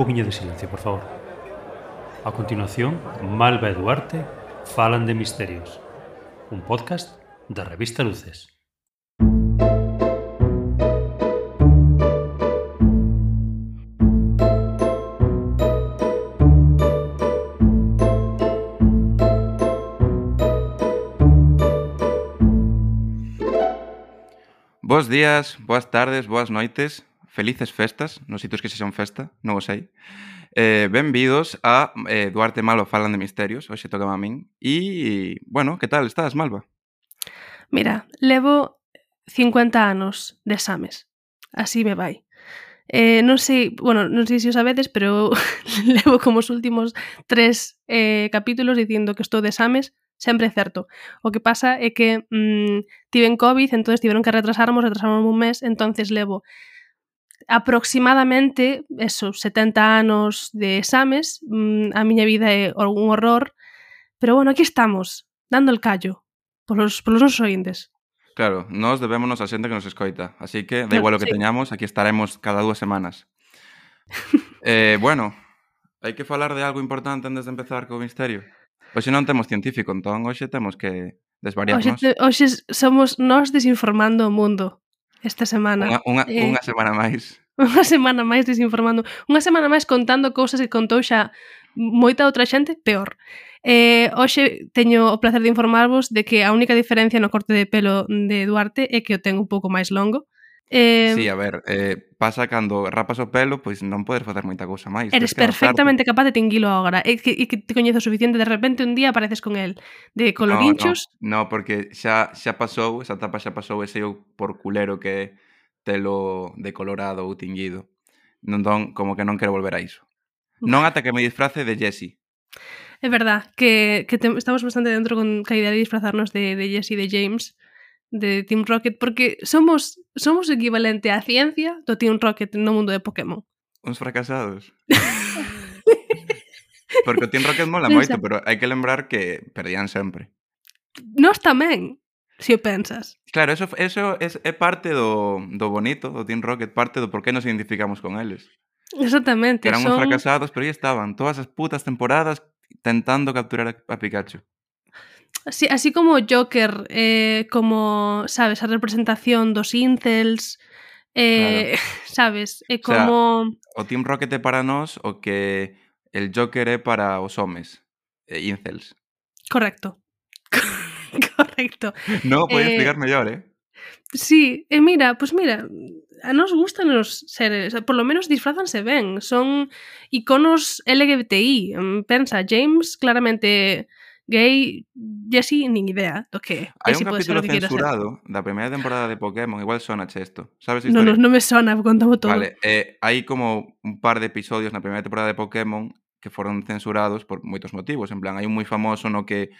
poquinho de silencio, por favor. A continuación, Malva e Duarte falan de misterios, un podcast da revista Luces. Bos días, boas tardes, boas noites felices festas, nos sitios que se son festa, non o sei. Eh, benvidos a eh, Duarte Malo falan de misterios, hoxe toca a min. E, bueno, que tal estás, Malva? Mira, levo 50 anos de exames, así me vai. Eh, non sei, bueno, non sei se o sabedes, pero levo como os últimos tres eh, capítulos dicindo que estou de exames, sempre certo. O que pasa é que mmm, tiven COVID, entonces tiveron que retrasarmos, retrasamos un mes, entonces levo aproximadamente eso, 70 anos de exames, mm, a miña vida é un horror, pero bueno, aquí estamos, dando el callo polos, polos nosos oindes. Claro, nós debémonos a xente que nos escoita, así que da igual o que sí. teñamos, aquí estaremos cada dúas semanas. eh, bueno, hai que falar de algo importante antes de empezar co misterio. Pois non temos científico, entón hoxe temos que desvariarnos. te, hoxe somos nós desinformando o mundo esta semana. Unha, unha, eh, unha semana máis. Unha semana máis desinformando. Unha semana máis contando cousas que contou xa moita outra xente, peor. Eh, hoxe teño o placer de informarvos de que a única diferencia no corte de pelo de Duarte é que o ten un pouco máis longo. Eh, sí, a ver, eh, pasa cando rapas o pelo, pois non podes facer moita cousa máis. Eres perfectamente capaz de tinguilo agora. E que, e que te coñezo suficiente, de repente un día apareces con el de colorinchos. No, no, no porque xa xa pasou, esa etapa xa pasou ese eu por culero que telo de colorado ou tinguido. Non, don, como que non quero volver a iso. Non ata que me disfrace de Jessie. É verdad que, que te, estamos bastante dentro con a idea de disfrazarnos de, de Jesse e de James de Team Rocket porque somos somos o equivalente á ciencia do Team Rocket no mundo de Pokémon. Uns fracasados. porque o Team Rocket mola Pensa. moito, pero hai que lembrar que perdían sempre. Nós tamén, se o pensas. Claro, eso, eso é, é parte do, do bonito do Team Rocket, parte do por que nos identificamos con eles. Exactamente. Que eran son... uns fracasados, pero aí estaban todas as putas temporadas tentando capturar a Pikachu. Así, así como Joker, eh, como, sabes, a representación dos incels, eh, sabes, O sea, como... O Team Rocket é para nós o que el Joker é para os homes, incels. Correcto. Correcto. Non o podía Eh, explicar mellor, eh? Sí, mira, pois mira, a nos gustan os seres, por lo menos disfrazanse ben, son iconos LGBTI. Mm, Pensa, James claramente gay e así, nin idea do que é. Hai un si capítulo censurado da primeira temporada de Pokémon, igual sona isto. Sabes historia? No, no, non me sona, contamos todo. Vale, eh, hai como un par de episodios na primeira temporada de Pokémon que foron censurados por moitos motivos. En plan, hai un moi famoso no que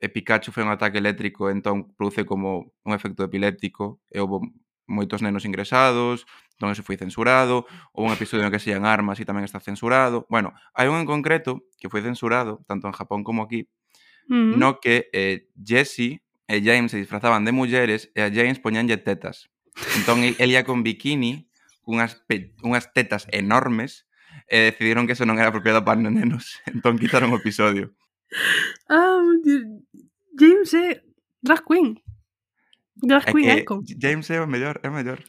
e Pikachu foi un ataque eléctrico, entón produce como un efecto epiléptico eh, e houve moitos nenos ingresados, entón eso foi censurado, ou un episodio no que sean armas e tamén está censurado. Bueno, hai un en concreto que foi censurado, tanto en Japón como aquí, mm. no que eh, Jesse e James se disfrazaban de mulleres e a James poñanlle tetas. Entón, el ia con bikini, cunhas, pe... unhas tetas enormes, eh, e decidiron que eso non era apropiado para nenos. Entón, quitaron o episodio. Ah, James é drag queen. Drag queen é que Icon. James é o mellor, é o mellor.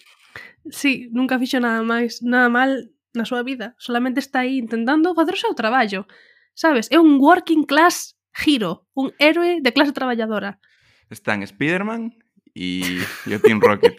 Sí, nunca fixo nada máis, nada mal na súa vida. Solamente está aí intentando facer o seu traballo. Sabes, é un working class Giro, un héroe de clase traballadora. Están Spiderman e, e o Team Rocket.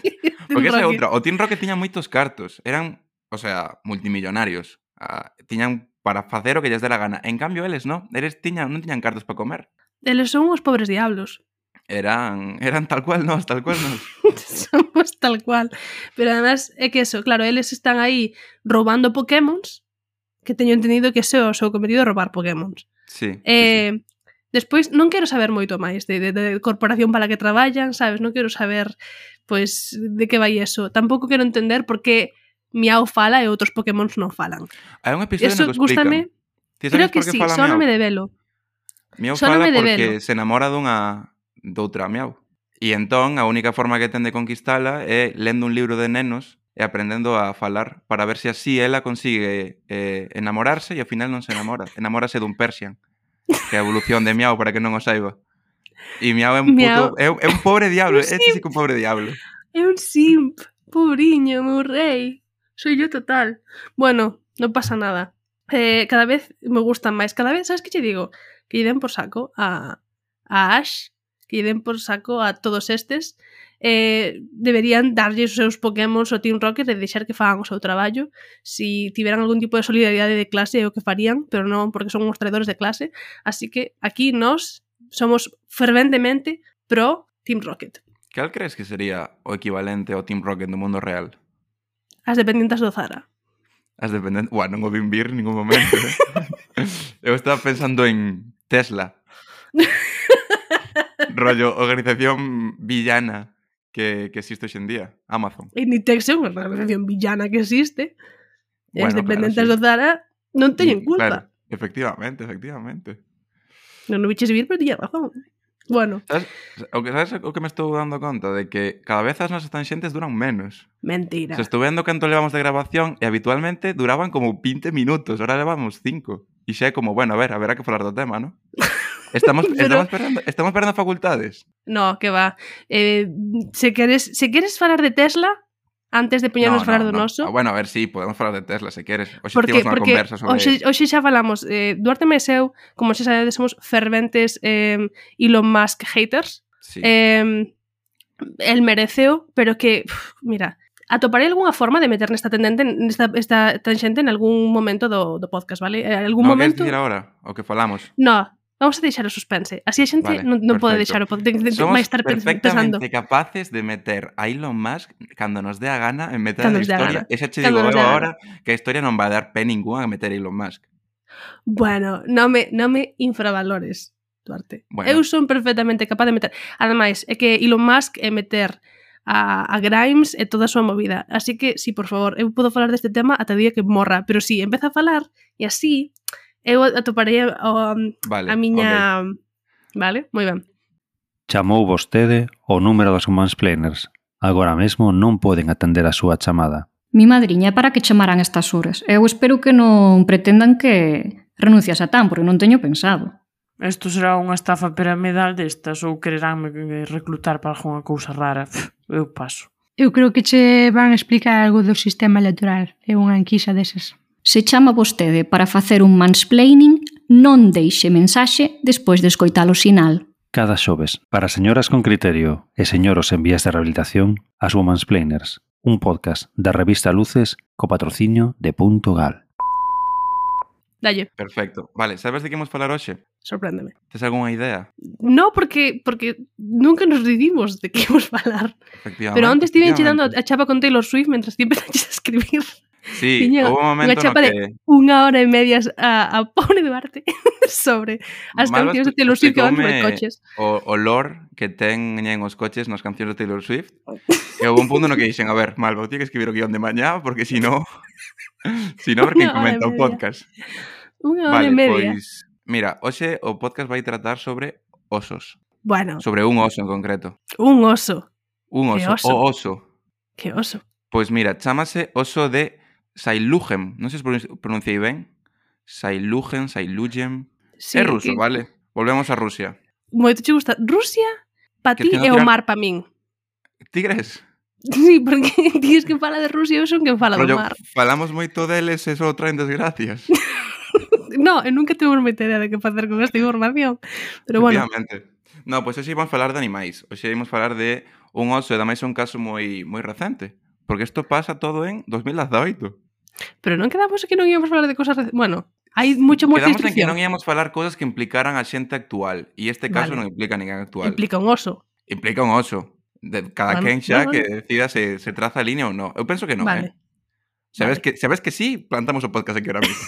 Porque esa é outra. O Team Rocket tiña moitos cartos. Eran, o sea, multimillonarios. Ah, uh, tiñan para facer o que lles dera gana. En cambio, eles non. Eles tiñan, non tiñan cartos para comer. Eles son os pobres diablos. Eran, eran tal cual nós, tal cual nós. Somos tal cual. Pero además é que eso, claro, eles están aí roubando pokémons, que teño entendido que ese é o seu cometido roubar pokémons. Sí, eh, sí, sí. Eh, Despois non quero saber moito máis de, de, de corporación para que traballan, sabes? Non quero saber pois de que vai eso. Tampouco quero entender por que Miau fala e outros Pokémons non falan. Hai un episodio eso, no que explican. Gústame, creo que sí, fala só non me develo. Miau fala me porque se enamora dunha doutra Miau. E entón a única forma que ten de conquistala é lendo un libro de nenos e aprendendo a falar para ver se así ela consigue eh, enamorarse e ao final non se enamora. Enamórase dun Persian que é a evolución de Miau para que non o saiba. E Miau é un, puto, é, é un pobre diablo, un este sí que é un pobre diablo. É un simp, pobriño, meu rei. Soy yo total. Bueno, non pasa nada. Eh, cada vez me gustan máis. Cada vez, sabes que che digo? Que lle den por saco a, a Ash, que lle den por saco a todos estes, eh, deberían darlle os seus Pokémon ao Team Rocket e deixar que fagan o seu traballo. Si tiveran algún tipo de solidaridade de clase é o que farían, pero non porque son uns traidores de clase. Así que aquí nós somos ferventemente pro Team Rocket. Cal crees que sería o equivalente ao Team Rocket no mundo real? As dependentas do Zara. As dependentes... Uá, non o vim vir en ningún momento. Eh? Eu estaba pensando en Tesla. Rollo, organización villana que, que existe hoxe en día, Amazon. E Nitex é unha organización villana que existe, e bueno, as dependentes claro, sí. do Zara non teñen culpa. Claro, efectivamente, efectivamente. Non o viches vir, pero tiña razón. Bueno. ¿Sabes? O que, sabes o que me estou dando conta? De que cada vez as nosas tanxentes duran menos. Mentira. Se estou vendo canto levamos de grabación e habitualmente duraban como 20 minutos, ahora levamos 5. E xa é como, bueno, a ver, haberá que falar do tema, ¿no? Estamos, estamos, perdendo, estamos perdendo facultades. No, que va. Eh, se, queres, se queres falar de Tesla, antes de poñernos no, falar do no. Ah, Bueno, a ver, si sí, podemos falar de Tesla, se queres. Hoxe porque, tivemos porque conversa sobre hoxe, hoxe xa falamos, eh, Duarte Meseu, como xa sabedes, somos ferventes eh, Elon Musk haters. Sí. Eh, el mereceu, pero que, uf, mira, atoparei algunha forma de meter nesta tendente nesta esta tanxente en algún momento do, do podcast, vale? En algún no, momento. Que ahora, o que falamos. No, Vamos a deixar o suspense. Así a xente vale, non, non pode deixar o podcast. Somos máis estar pensando. capaces de meter a Elon Musk cando nos dé a gana en meter cando a historia. E xa che digo eu agora que a historia non va a dar pé ninguna a meter a Elon Musk. Bueno, non me, non me infravalores, Duarte. Bueno. Eu son perfectamente capaz de meter... Ademais, é que Elon Musk é meter a, a Grimes e toda a súa movida. Así que, sí, por favor, eu podo falar deste tema ata o día que morra, pero sí, empeza a falar e así Eu atoparei a, um, vale, a miña... Okay. Vale, moi ben. Chamou vostede o número dos mansplainers. Agora mesmo non poden atender a súa chamada. Mi madriña, para que chamaran estas horas? Eu espero que non pretendan que renuncias a tan, porque non teño pensado. Isto será unha estafa piramidal destas ou quereránme reclutar para algunha cousa rara. Eu paso. Eu creo que che van a explicar algo do sistema electoral. É unha enquisa desas. Se chama vostede para facer un mansplaining, non deixe mensaxe despois de escoitar o sinal. Cada xoves, para señoras con criterio e señoros en vías de rehabilitación, as Womansplainers, un podcast da revista Luces co patrocinio de Punto Gal. Dalle. Perfecto. Vale, sabes de que imos falar hoxe? Sorpréndeme. Tes algunha idea? No, porque porque nunca nos ridimos de que imos falar. Pero antes tiven che dando a chapa con Taylor Swift mentras ti empezaches a escribir. Sí, Tiña, houve un momento unha chapa no que... de unha hora e media a, a pobre Duarte sobre as Malo cancións de Taylor Swift que van sobre coches. O, o lore que teñen os coches nas cancións de Taylor Swift. e houve un punto no que dixen, a ver, Malva, ti que escribir o guión de mañá, porque si no... si no, ver quen comenta o podcast. Unha hora vale, e media. Pois, mira, hoxe o podcast vai tratar sobre osos. Bueno. Sobre un oso en concreto. Un oso. Un oso. Que oso. O oso. Que oso. Pois mira, chamase oso de Sailugen, non sei se pronunciei ben. Sailugen, Sailugen. Sí, é ruso, que... vale? Volvemos a Rusia. Moito che gusta. Rusia, pa ti é o mar pa min. Ti crees? Sí, porque ti que fala de Rusia, eu son quen fala Rollo, do mar. Falamos moito deles e só traen desgracias. no, e nunca temos moita idea de que facer con esta información. Pero bueno. No, pois pues hoxe imos falar de animais. Hoxe vamos falar de un oso, e ademais é un caso moi moi recente. Porque isto pasa todo en 2018. Pero non quedamos que non íamos falar de cosas... Bueno, hai mucho moita Quedamos en que non íamos falar cosas que implicaran a xente actual. E este caso vale. non implica ninguén actual. Implica un oso. Implica un oso. De, cada bueno, quen xa bueno. que decida se, se traza a línea ou non. Eu penso que non, vale. eh? Sabes, vale. que, sabes que sí, plantamos o podcast aquí ahora mismo.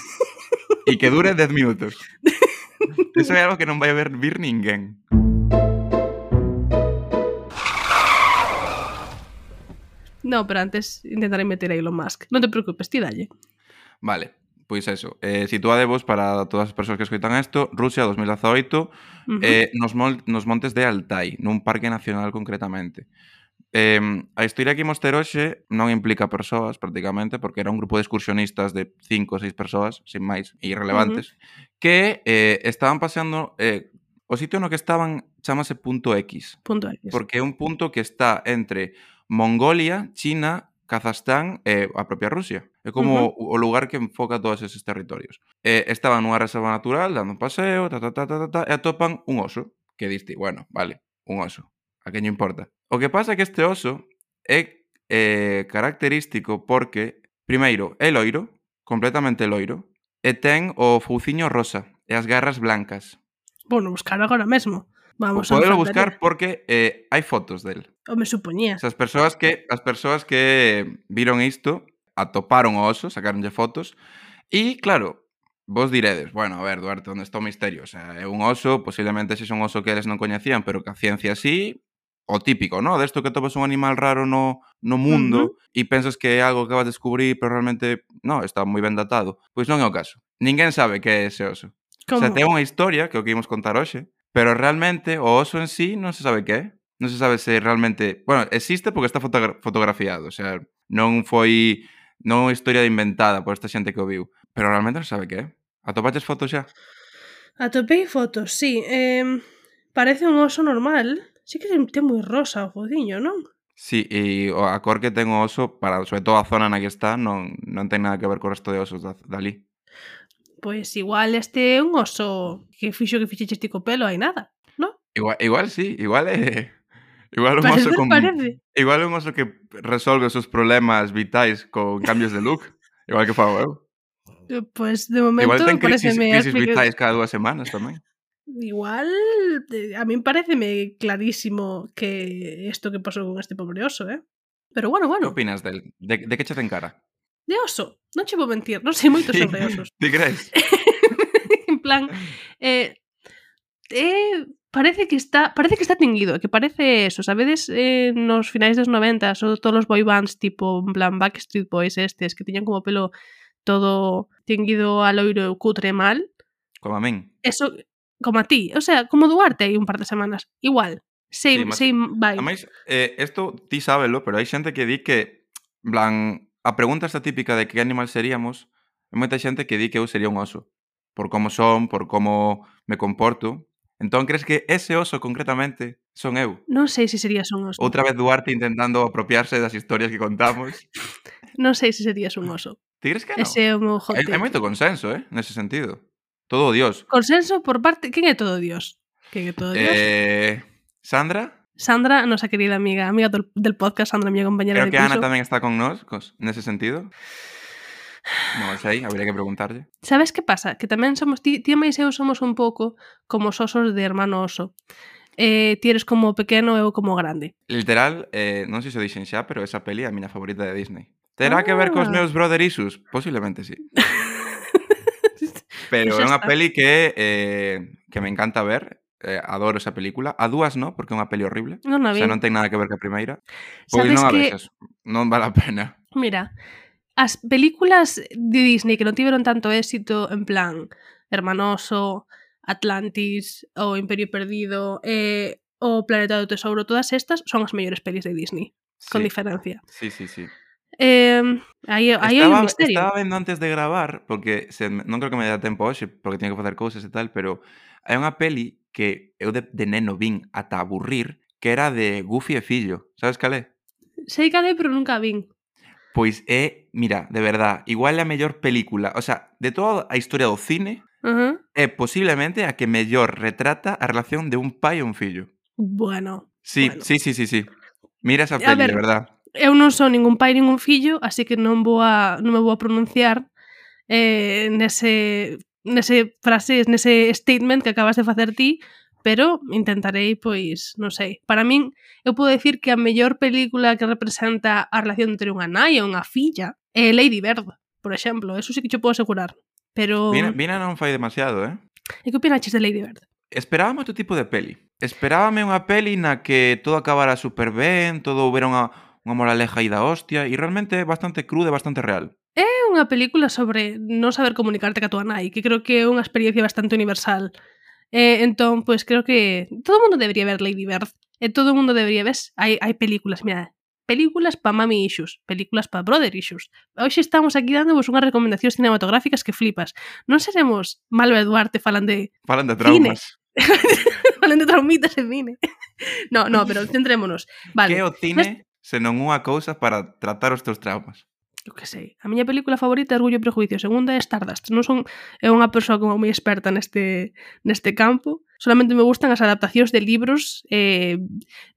e que dure 10 minutos. Eso é algo que non vai a ver vir ninguén. No, pero antes intentaré meter a Elon Musk. Non te preocupes, ti dalle. Vale, pois eso. Eh, situadevos para todas as persoas que escoitan isto, Rusia 2018, uh -huh. eh, nos, mol, nos montes de Altai, nun parque nacional concretamente. Eh, a historia que imos ter hoxe non implica persoas, prácticamente, porque era un grupo de excursionistas de cinco ou seis persoas, sin máis, irrelevantes, uh -huh. que eh, estaban paseando... Eh, o sitio no que estaban chamase punto X. Punto X. Porque é un punto que está entre Mongolia, China, Kazastán e eh, a propia Rusia. É como uh -huh. o lugar que enfoca todos eses territorios. E estaban nunha reserva natural, dando un paseo, ta, ta, ta, ta, ta, ta, e atopan un oso, que diste, bueno, vale, un oso, a que non importa. O que pasa é que este oso é eh, característico porque, primeiro, é loiro, completamente loiro, e ten o fouciño rosa e as garras blancas. Bueno, buscar agora mesmo. Vamos Podelo a buscar porque eh, hai fotos del. O me supoñía. As persoas que as persoas que viron isto atoparon o oso, sacaronlle fotos e claro, vos diredes, bueno, a ver, Duarte, onde está o misterio? O sea, é un oso, posiblemente se son oso que eles non coñecían, pero que a ciencia sí, o típico, ¿no? Desto que topas un animal raro no, no mundo uh -huh. e pensas que é algo que vas a descubrir, pero realmente, no, está moi ben datado. Pois non é o caso. Ninguén sabe que é ese oso. Como? O sea, ten unha historia que o que imos contar hoxe, Pero realmente o oso en sí non se sabe que é. Non se sabe se realmente... Bueno, existe porque está fotogra fotografiado, o sea, non foi non historia inventada por esta xente que o viu. Pero realmente non se sabe que é. Atopaches fotos xa? Atopei fotos, sí. Eh, parece un oso normal. Sí que ten moi rosa o fodiño, non? Sí, e a cor que ten o oso, para sobre todo a zona na que está, non, non ten nada que ver co resto de osos da, dali. Pois igual este é un oso que fixo que fixe este co pelo, hai nada, non? Igual, igual sí, igual é... Igual un, parece, oso con, parece. igual un oso que resolve os seus problemas vitais con cambios de look, igual que fago eu. Pois pues de momento igual ten crisis, crisis vitais cada dúas semanas tamén. Igual eh, a min pareceme clarísimo que isto que pasou con este pobre oso, eh? Pero bueno, bueno. Que opinas del? De, de que che ten cara? de oso. Non che vou mentir, non sei moito sobre osos. Ti crees? en plan, eh, eh, parece que está parece que está tinguido, que parece eso, sabedes eh, nos finais dos 90 ou todos os boy bands tipo en plan Backstreet Boys estes que tiñan como pelo todo tinguido a loiro e cutre mal. Como a min. Eso, como a ti, o sea, como Duarte hai un par de semanas, igual. Same, sí, mas, same vibe. Ademais, eh, esto ti sábelo, pero hai xente que di que, blan, a pregunta está típica de que animal seríamos, hai moita xente que di que eu sería un oso, por como son, por como me comporto. Entón, crees que ese oso concretamente son eu? Non sei se serías un oso. Outra vez Duarte intentando apropiarse das historias que contamos. non sei se serías un oso. Ti crees que non? Ese é o meu hot Hai, hai moito consenso, eh, nese sentido. Todo o dios. Consenso por parte... Quen é todo dios? Quen é todo dios? Eh... Sandra? Sandra, a nosa querida amiga, amiga do, del podcast, Sandra, miña compañera Creo de que piso. Ana tamén está con nós, cos, nese sentido. Non sei, habría que preguntarlle. Sabes que pasa? Que tamén somos, ti, ti e máis eu somos un pouco como os osos de hermano oso. Eh, ti eres como pequeno, eu como grande. Literal, eh, non sei se o dixen xa, pero esa peli é a miña favorita de Disney. Terá ah. que ver cos ah. meus brother isus? Posiblemente sí. pero é unha peli que, eh, que me encanta ver eh, adoro esa película. A dúas no, porque é unha peli horrible. Non, non, o sea, non ten nada que ver que a primeira. Pois Sabes non a veces, non vale a pena. Mira, as películas de Disney que non tiveron tanto éxito en plan Hermanoso, Atlantis, o Imperio Perdido, eh, o Planeta do Tesouro, todas estas son as mellores pelis de Disney, sí. con diferencia. Sí, sí, sí. Eh, aí, aí estaba, hai un misterio. Estaba vendo antes de gravar, porque se, non creo que me dá tempo hoxe, porque teño que facer cousas e tal, pero hai unha peli que eu de, de neno vin ata aburrir, que era de Goofy e Fillo. Sabes calé? Sei calé, pero nunca vin. Pois é, mira, de verdad, igual é a mellor película. O sea, de toda a historia do cine, uh -huh. é posiblemente a que mellor retrata a relación de un pai e un fillo. Bueno. Sí, bueno. sí, sí, sí, sí. Mira esa peli, ver, de verdad. Eu non son ningún pai ningún fillo, así que non vou a, non me vou a pronunciar eh, nese nese frase, nese statement que acabas de facer ti, pero intentarei, pois, non sei. Para min, eu podo decir que a mellor película que representa a relación entre unha nai e unha filla é Lady Bird, por exemplo. Eso sí que che podo asegurar. Pero... Vina, Vina non fai demasiado, eh? E que opinaches de Lady Bird? Esperábame outro tipo de peli. Esperábame unha peli na que todo acabara super ben, todo houbera unha, unha moraleja aí da hostia, e realmente é bastante cruda e bastante real. É unha película sobre non saber comunicarte ca tua nai, que creo que é unha experiencia bastante universal. Eh, entón, pois pues, creo que todo o mundo debería ver Lady Bird. E eh, todo o mundo debería ver... Hai, hai películas, mira, películas pa mami issues, películas pa brother issues. Hoxe estamos aquí dándovos unhas recomendacións cinematográficas que flipas. Non seremos Malva Duarte falan de Falan de traumas. Falan de traumitas en cine. No, no, pero centrémonos. Vale. Que o cine senón unha cousa para tratar os teus traumas. Eu que sei. A miña película favorita é Orgullo e Prejuicio, segunda é Stardust. Non son é unha persoa como moi experta neste neste campo. Solamente me gustan as adaptacións de libros eh,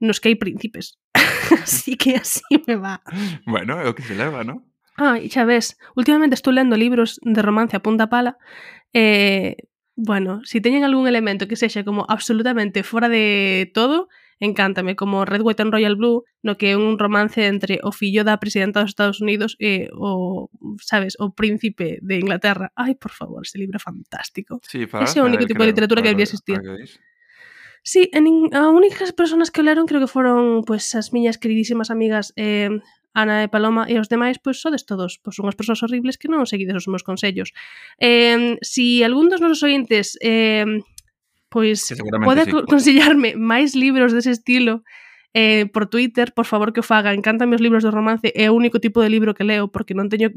nos que hai príncipes. así que así me va. Bueno, é o que se leva, non? Ah, e xa ves, últimamente estou lendo libros de romance a punta pala eh, bueno, se si teñen algún elemento que sexa como absolutamente fora de todo, encántame, como Redwood and Royal Blue, no que é un romance entre o fillo da presidenta dos Estados Unidos e o, sabes, o príncipe de Inglaterra. Ai, por favor, este libro é fantástico. Sí, para Ese é o único tipo creo, de literatura que debería existir. Sí, en, a únicas persoas que o leron creo que foron pues, as miñas queridísimas amigas eh, Ana e Paloma e os demais, pois sodes todos pois unhas persoas horribles que non seguides os meus consellos. Eh, si algún dos nosos ointes eh, Pois pode sí, consellarme máis libros dese estilo eh, por Twitter, por favor que o faga. Encántame os libros de romance, é o único tipo de libro que leo porque non teño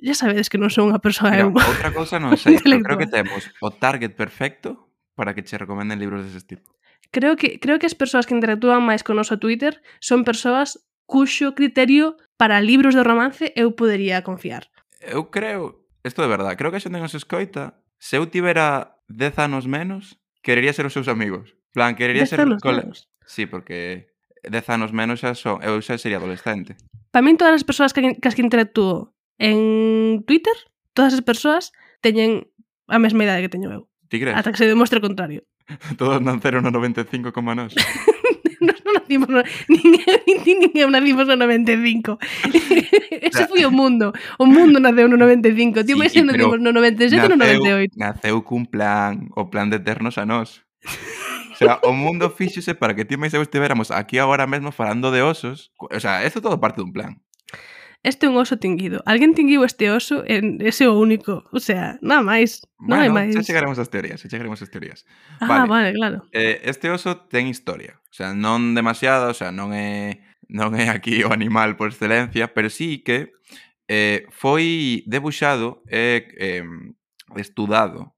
Ya sabedes que non son unha persoa Mira, eu... outra cousa non sei, pero creo que temos o target perfecto para que che recomenden libros dese tipo. Creo que creo que as persoas que interactúan máis con noso Twitter son persoas cuxo criterio para libros de romance eu podería confiar. Eu creo, isto de verdade, creo que a xente nos escoita, se eu tivera 10 anos menos, querería ser os seus amigos. Plan, querería ser colegas. Sí, porque 10 anos menos xa son, eu xa sería adolescente. Para min todas as persoas que, que as que interactúo en Twitter, todas as persoas teñen a mesma idade que teño eu. Ti crees? Ata que se demostre o contrario. Todos nanceron no 95 como nós. non nacimos no, nin, nin, nin eu nacimos no 95 ese foi o mundo o mundo naceu no 95 tío, sí, mas nacimos no 97 e no 98 naceu cun plan o plan de ternos a nós O sea, o mundo fíxose para que ti máis eu estiveramos aquí agora mesmo falando de osos. O sea, eso todo parte dun plan este é un oso tinguido. Alguén tinguiu este oso en ese o único. O sea, nada máis. Non bueno, hai máis. Xa chegaremos ás teorías, xa chegaremos ás teorías. Ah, vale, vale claro. Eh, este oso ten historia. O sea, non demasiada, o sea, non é non é aquí o animal por excelencia, pero sí que eh, foi debuxado e eh, estudado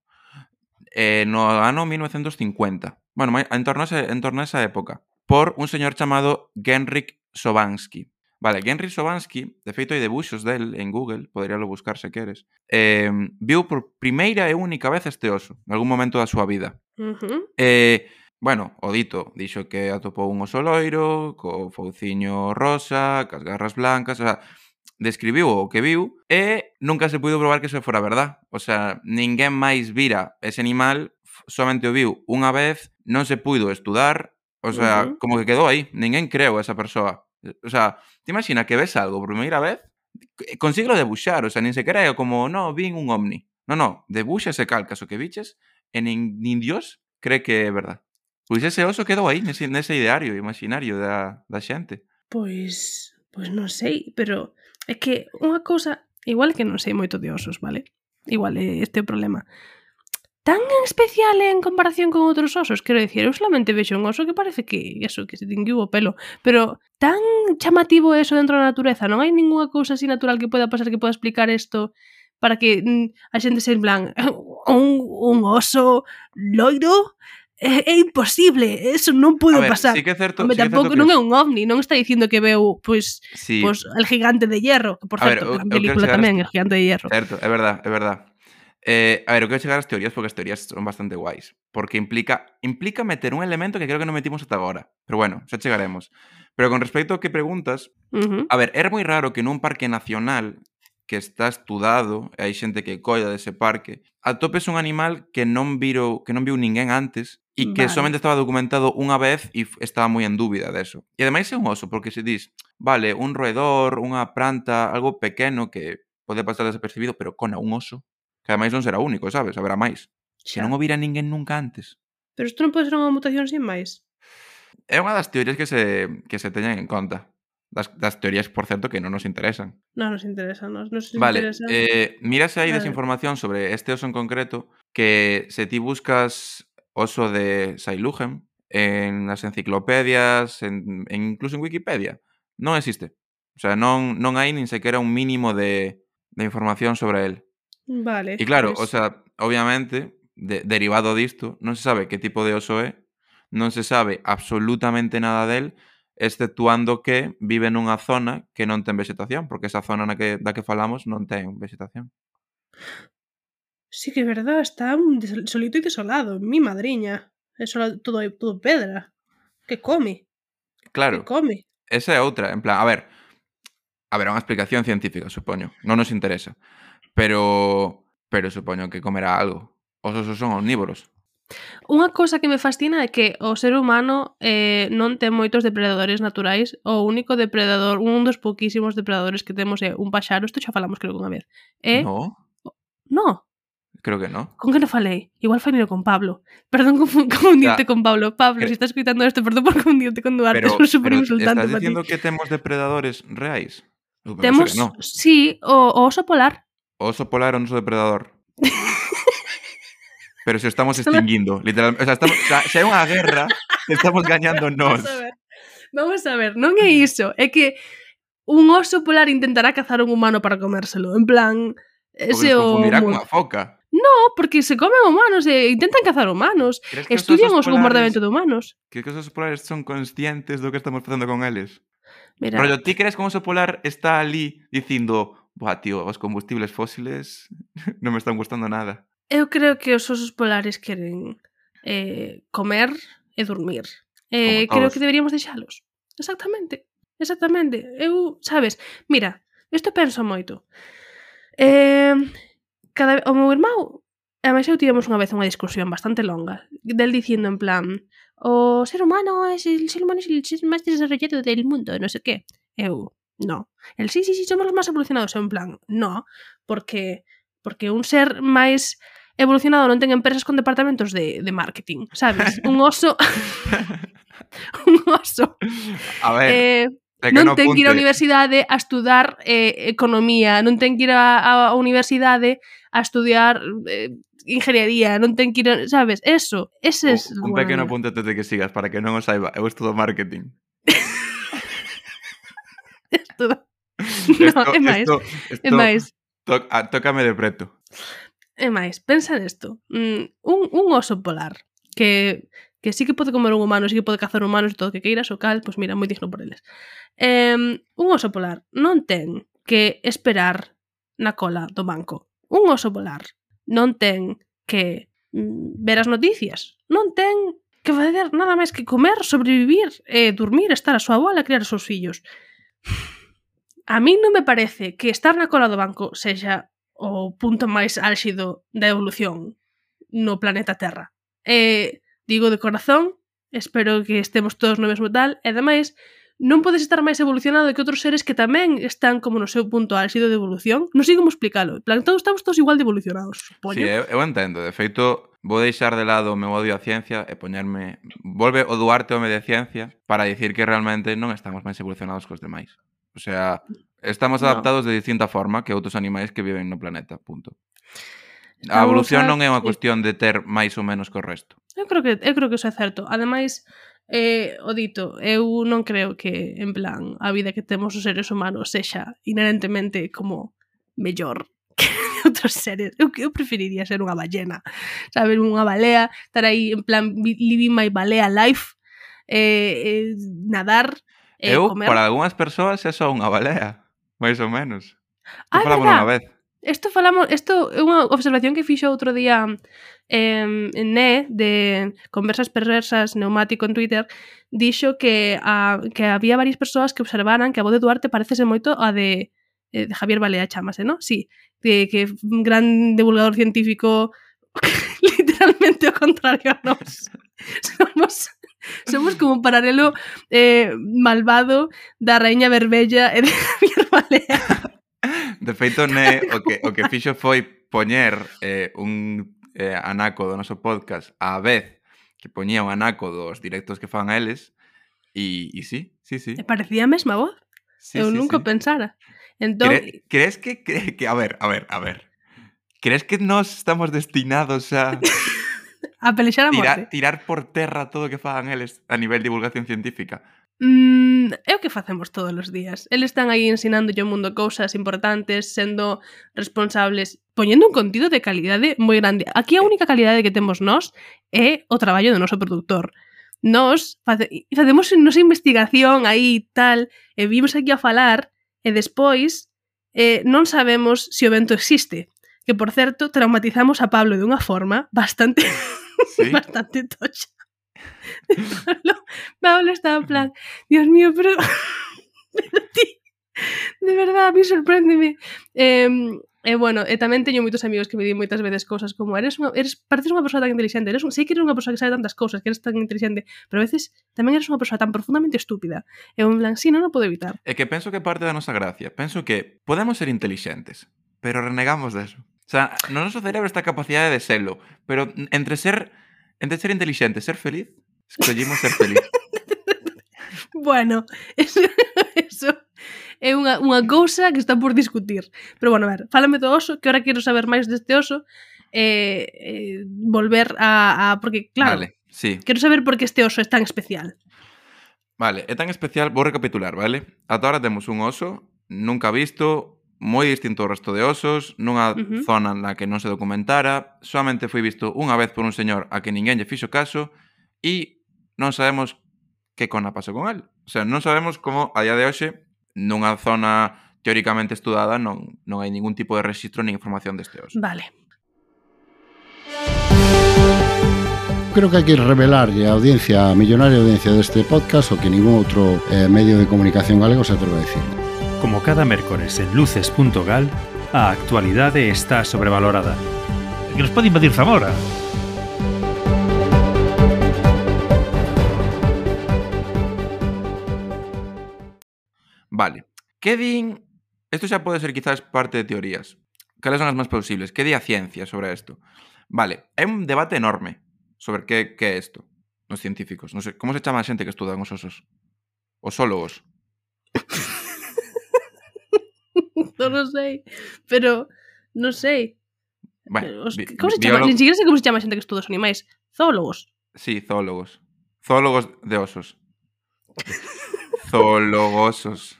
eh, no ano 1950. Bueno, en torno, a ese, en torno a esa época. Por un señor chamado Genrik Sobansky. Vale, Henry Sobansky, de feito hai debuxos del en Google, poderíalo buscar se queres, eh, viu por primeira e única vez este oso, en algún momento da súa vida. Uh -huh. Eh, bueno, o dito, dixo que atopou un oso loiro, co fouciño rosa, cas garras blancas, o sea, describiu o que viu e nunca se puido probar que eso fora verdad. O sea, ninguén máis vira ese animal, somente o viu unha vez, non se puido estudar, o sea, uh -huh. como que quedou aí, ninguén creu a esa persoa. O sea, te imaginas que ves algo por primeira vez, eh, consigo debuxar, o sea, nin sequera é como, no, vin un ovni. No, no, debuxa ese calcas o que viches e nin, nin Dios cree que é verdad. Pois ese oso quedou aí, nese, nese ideario imaginario da, da xente. Pois, pois non sei, pero é que unha cousa, igual que non sei moito de osos, vale? Igual este o problema tan especial en comparación con outros osos, quero dicir, eu solamente vexo un oso que parece que, eso, que se tinguiu o pelo, pero tan chamativo é eso dentro da natureza, non hai ningunha cousa así natural que poida pasar que poda explicar isto para que mm, a xente se en plan oh, un, un oso loiro é, é imposible, eso non pudo ver, pasar. Sí que é certo, Home, sí que é certo non é un ovni, non está dicindo que veu pois pues, sí. pois pues, el gigante de hierro, que por a certo, ver, eu, película tamén, el gigante de hierro. Certo, é verdad, é verdad. Eh, a ver, eu quero chegar ás teorías porque as teorías son bastante guais. Porque implica, implica meter un elemento que creo que non metimos ata agora. Pero bueno, xa chegaremos. Pero con respecto a que preguntas, uh -huh. a ver, era moi raro que nun parque nacional que está estudado, e hai xente que colla dese parque, atopes un animal que non viro, que non viu ninguén antes e que vale. somente estaba documentado unha vez e estaba moi en dúbida deso. E ademais é un oso, porque se dis, vale, un roedor, unha planta, algo pequeno que pode pasar desapercibido, pero cona un oso, Que ademais non será único, sabes? Haberá máis. Se non o vira ninguén nunca antes. Pero isto non pode ser unha mutación sin máis. É unha das teorías que se, que se teñen en conta. Das, das teorías, por certo, que non nos interesan. Non nos interesan, non, nos interesa. Vale, eh, mírase aí desinformación sobre este oso en concreto que se ti buscas oso de Sailugen en as enciclopedias, en, en incluso en Wikipedia, non existe. O sea, non, non hai nin sequera un mínimo de, de información sobre el. Vale. E claro, pues... o sea, obviamente, de, derivado disto, non se sabe que tipo de oso é, non se sabe absolutamente nada del, exceptuando que vive nunha zona que non ten vegetación, porque esa zona na que, da que falamos non ten vegetación. Sí que é verdad, está solito e desolado, mi madriña. É só todo, todo pedra. Que come. Claro. Que come. Esa é outra, en plan, a ver, a ver, é unha explicación científica, supoño. Non nos interesa pero pero supoño que comerá algo. Os osos son omnívoros. Unha cousa que me fascina é que o ser humano eh, non ten moitos depredadores naturais o único depredador, un dos pouquísimos depredadores que temos é un paxaro isto xa falamos creo que unha vez é... No? No, Creo que no. Con que non falei? Igual falei con Pablo. Perdón confundirte con Pablo. Pablo, Cre si estás escutando isto, perdón por confundirte con Duarte. Pero, es super pero insultante estás dicindo que temos depredadores reais? Eu temos, no. sí, o, o oso polar. O oso polar é o noso depredador. Pero se estamos extinguindo, literalmente. O sea, estamos, o sea, se hai unha guerra, estamos gañando nós. Vamos a ver. Vamos a ver, non é iso. É que un oso polar intentará cazar un humano para comérselo. En plan, ese o... confundirá con a foca. No, porque se comen humanos e intentan cazar humanos. Estudian os, os comportamento de humanos. Que que os osos polares son conscientes do que estamos facendo con eles? Mira. Rollo, ti crees que un oso polar está ali dicindo Buah, tío, os combustibles fósiles non me están gustando nada. Eu creo que os osos polares queren eh, comer e dormir. Eh, creo que deberíamos deixalos. Exactamente. Exactamente. Eu, sabes, mira, isto penso moito. Eh, cada, o meu irmão E máis eu tivemos unha vez unha discusión bastante longa del dicindo en plan o ser humano é el ser humano é el ser máis desarrollado del mundo, non sei que. Eu, No. El sí, sí, sí, somos os máis evolucionados en plan. No, porque porque un ser máis evolucionado non ten empresas con departamentos de, de marketing, sabes? Un oso un oso. A ver. Eh, Que non, ten que ir á universidade a estudar eh, economía, non ten que ir á universidade a estudar eh, ingeniería, non ten que ir, a, sabes, eso, ese es... Un, un pequeno punto antes de que sigas para que non o saiba, eu estudo marketing. todo. Esto, no, é máis. Esto, esto, é máis. To, a, ah, tócame de preto. É máis, pensa nesto. Mm, un, un oso polar que que sí que pode comer un humano, sí que pode cazar humanos e todo o que queiras, o cal, pois mira, moi digno por eles. Eh, un oso polar non ten que esperar na cola do banco. Un oso polar non ten que mm, ver as noticias, non ten que facer nada máis que comer, sobrevivir, eh, dormir, estar a súa bola, criar os seus fillos. A min non me parece que estar na cola do banco sexa o punto máis álxido da evolución no planeta Terra. E digo de corazón, espero que estemos todos no mesmo tal, e ademais non podes estar máis evolucionado que outros seres que tamén están como no seu punto álxido de evolución. Non sei como explicarlo. En plan, todos estamos todos igual de evolucionados, supoño. Sí, eu, eu entendo. De feito, vou deixar de lado o meu odio á ciencia e poñerme... Volve o Duarte home de ciencia para dicir que realmente non estamos máis evolucionados que os demais. O sea, estamos adaptados no. de distinta forma que outros animais que viven no planeta, punto. A evolución non é unha cuestión de ter máis ou menos que o resto. Eu creo que eu creo que iso é certo. Ademais, eh, o dito, eu non creo que, en plan, a vida que temos os seres humanos sexa inherentemente como mellor que outros seres. Eu, eu preferiría ser unha ballena, saber unha balea, estar aí en plan living my balea life, eh, eh, nadar, Eh, eu, comer... para algunhas persoas, é só unha balea, máis ou menos. Ah, falamos unha vez. Isto falamos, isto é unha observación que fixo outro día eh, Ne de Conversas Perversas Neumático en Twitter dixo que, a, que había varias persoas que observaran que a voz de Duarte parecese moito a de, eh, de Javier Balea chamase, non? Sí, de, que un gran divulgador científico literalmente o contrario a nos. Somos Somos como un paralelo eh, malvado da Raíña Verbella e de Javier Balea. De feito, ne, o, que, o que fixo foi poñer eh, un eh, anaco do noso podcast á vez que poñía un anaco dos directos que fan a eles e, e sí, sí, sí. E parecía a mesma voz. Sí, Eu sí, nunca sí. pensara. Entón... Cre crees que, cre que... A ver, a ver, a ver. Crees que nos estamos destinados a... a pelexar a morte. Tirar, tirar por terra todo o que fagan eles a nivel de divulgación científica. Mm, é o que facemos todos os días. Eles están aí ensinándolle ao mundo cousas importantes, sendo responsables, poñendo un contido de calidade moi grande. Aquí a única calidade que temos nós é o traballo do noso produtor. Nós face, facemos nosa investigación aí tal, e vimos aquí a falar, e despois eh, non sabemos se o vento existe que por certo traumatizamos a Pablo de unha forma bastante ¿Sí? bastante tocha. Pablo, Pablo estaba en plan, Dios mío, pero, pero ti, de verdad, a mí sorpréndeme. Eh, E bueno, e tamén teño moitos amigos que me di moitas veces cousas como eres unha, eres, pareces unha persoa tan inteligente, eres un, sei que eres unha persoa que sabe tantas cousas, que eres tan inteligente, pero a veces tamén eres unha persoa tan profundamente estúpida. E un plan, si, sí, non o podo evitar. É que penso que parte da nosa gracia, penso que podemos ser inteligentes, pero renegamos de. O sea, no noso cerebro esta capacidade de selo, pero entre ser entre ser inteligente, ser feliz, escollimos ser feliz. bueno, eso, eso é unha, unha cousa que está por discutir. Pero bueno, a ver, fálame do oso, que ahora quero saber máis deste oso, eh, eh, volver a, a... Porque, claro, vale, sí. quero saber por que este oso é tan especial. Vale, é tan especial, vou recapitular, vale? Ata ahora temos un oso nunca visto, moi distinto ao resto de osos, nunha uh -huh. zona na que non se documentara, solamente foi visto unha vez por un señor a que ninguén lle fixo caso e non sabemos que cona pasou con el. O sea, non sabemos como a día de hoxe nunha zona teóricamente estudada non, non hai ningún tipo de registro nin información deste oso. Vale. Creo que hai que revelarlle a audiencia, a millonaria audiencia deste podcast o que ningún outro eh, medio de comunicación galego se atreve a decirlo. Como cada mércores en luces.gal, a actualidade está sobrevalorada. Que nos pode invadir Zamora. Vale. Que din... Isto xa pode ser quizás parte de teorías. Cales son as máis plausibles? Que di a ciencia sobre isto? Vale, hai un debate enorme sobre que, que é isto nos científicos. Non sei, como se chama a xente que estuda os osos? Osólogos. non o sei, pero non sei. Bueno, Os, bi- como se chama? biólogo- Ni siquiera sei como se chama a xente que estuda os animais. Zoólogos. Sí, zoólogos. Zoólogos de osos. Zoologosos.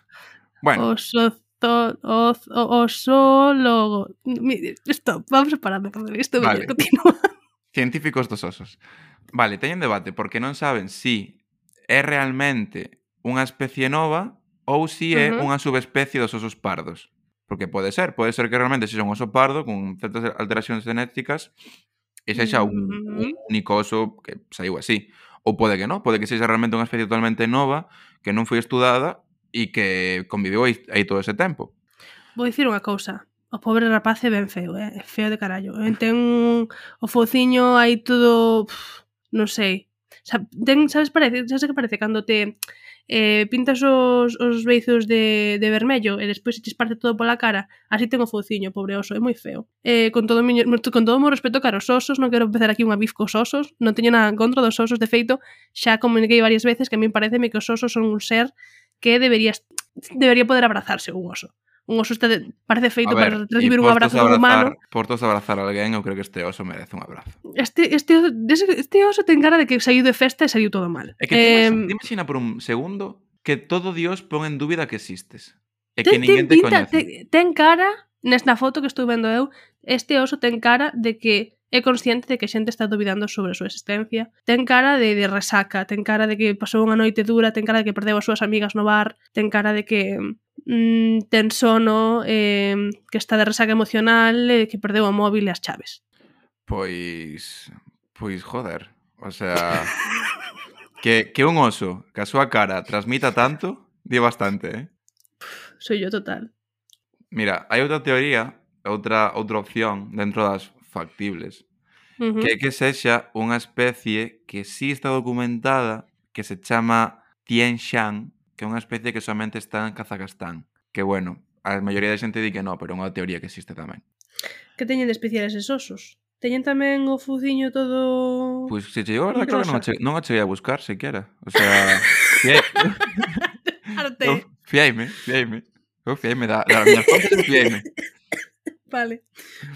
Bueno, Oso, zo, o, o, osólogo. Stop, vamos a parar de facer isto. Vale. Continúa. científicos dos osos. Vale, teñen debate porque non saben si é realmente unha especie nova ou si é uh -huh. unha subespecie dos osos pardos. Porque pode ser, pode ser que realmente sexa un oso pardo con certas alteracións genéticas e sexa un, mm, un único oso que saiu así. Ou pode que non, pode que sexa realmente unha especie totalmente nova que non foi estudada e que conviveu aí, aí todo ese tempo. Vou dicir unha cousa. O pobre rapaz é ben feo, eh? é feo de carallo. Eh? Ten un... o fociño aí todo... Uf, non sei. Sa ten, sabes, parece, sabes que parece cando te eh, pintas os, os beizos de, de vermello e despois se te parte todo pola cara, así ten o fociño, pobre oso, é moi feo. Eh, con todo miño, con todo o meu respeto cara aos osos, non quero empezar aquí unha bif cos osos, non teño nada en contra dos osos, de feito, xa comuniquei varias veces que a mí pareceme que os osos son un ser que debería, debería poder abrazarse un oso un oso está de, parece feito ver, para recibir un abrazo abrazar, humano. Por todos abrazar a alguén, eu creo que este oso merece un abrazo. Este, este, este oso ten cara de que saiu de festa e saiu todo mal. É que eh, imagina por un segundo que todo Dios pon en dúbida que existes. E ten, que ninguén te pinta, coñece. Ten, ten cara, nesta foto que estou vendo eu, este oso ten cara de que é consciente de que a xente está dubidando sobre a súa existencia. Ten cara de, de resaca, ten cara de que pasou unha noite dura, ten cara de que perdeu as súas amigas no bar, ten cara de que mm, ten sono, eh, que está de resaca emocional, eh, que perdeu o móvil e as chaves. Pois, pois joder, o sea, que, que un oso que a súa cara transmita tanto, di bastante, eh? Puf, soy yo total. Mira, hai outra teoría, outra outra opción dentro das factibles, uh -huh. que é que sexa unha especie que sí está documentada, que se chama Tian Shan, que é unha especie que somente está en Kazajstán. Que, bueno, a maioría da xente di que non, pero é unha teoría que existe tamén. Que teñen de especial eses osos? Teñen tamén o fuciño todo... Pois pues, se chegou, verdad, creo que non, che, non a cheguei a buscar, sequera. O sea... fiei... Arte. Eu, fiaime, fiaime. Eu fiaime da, da miña fonte, fiaime. Vale.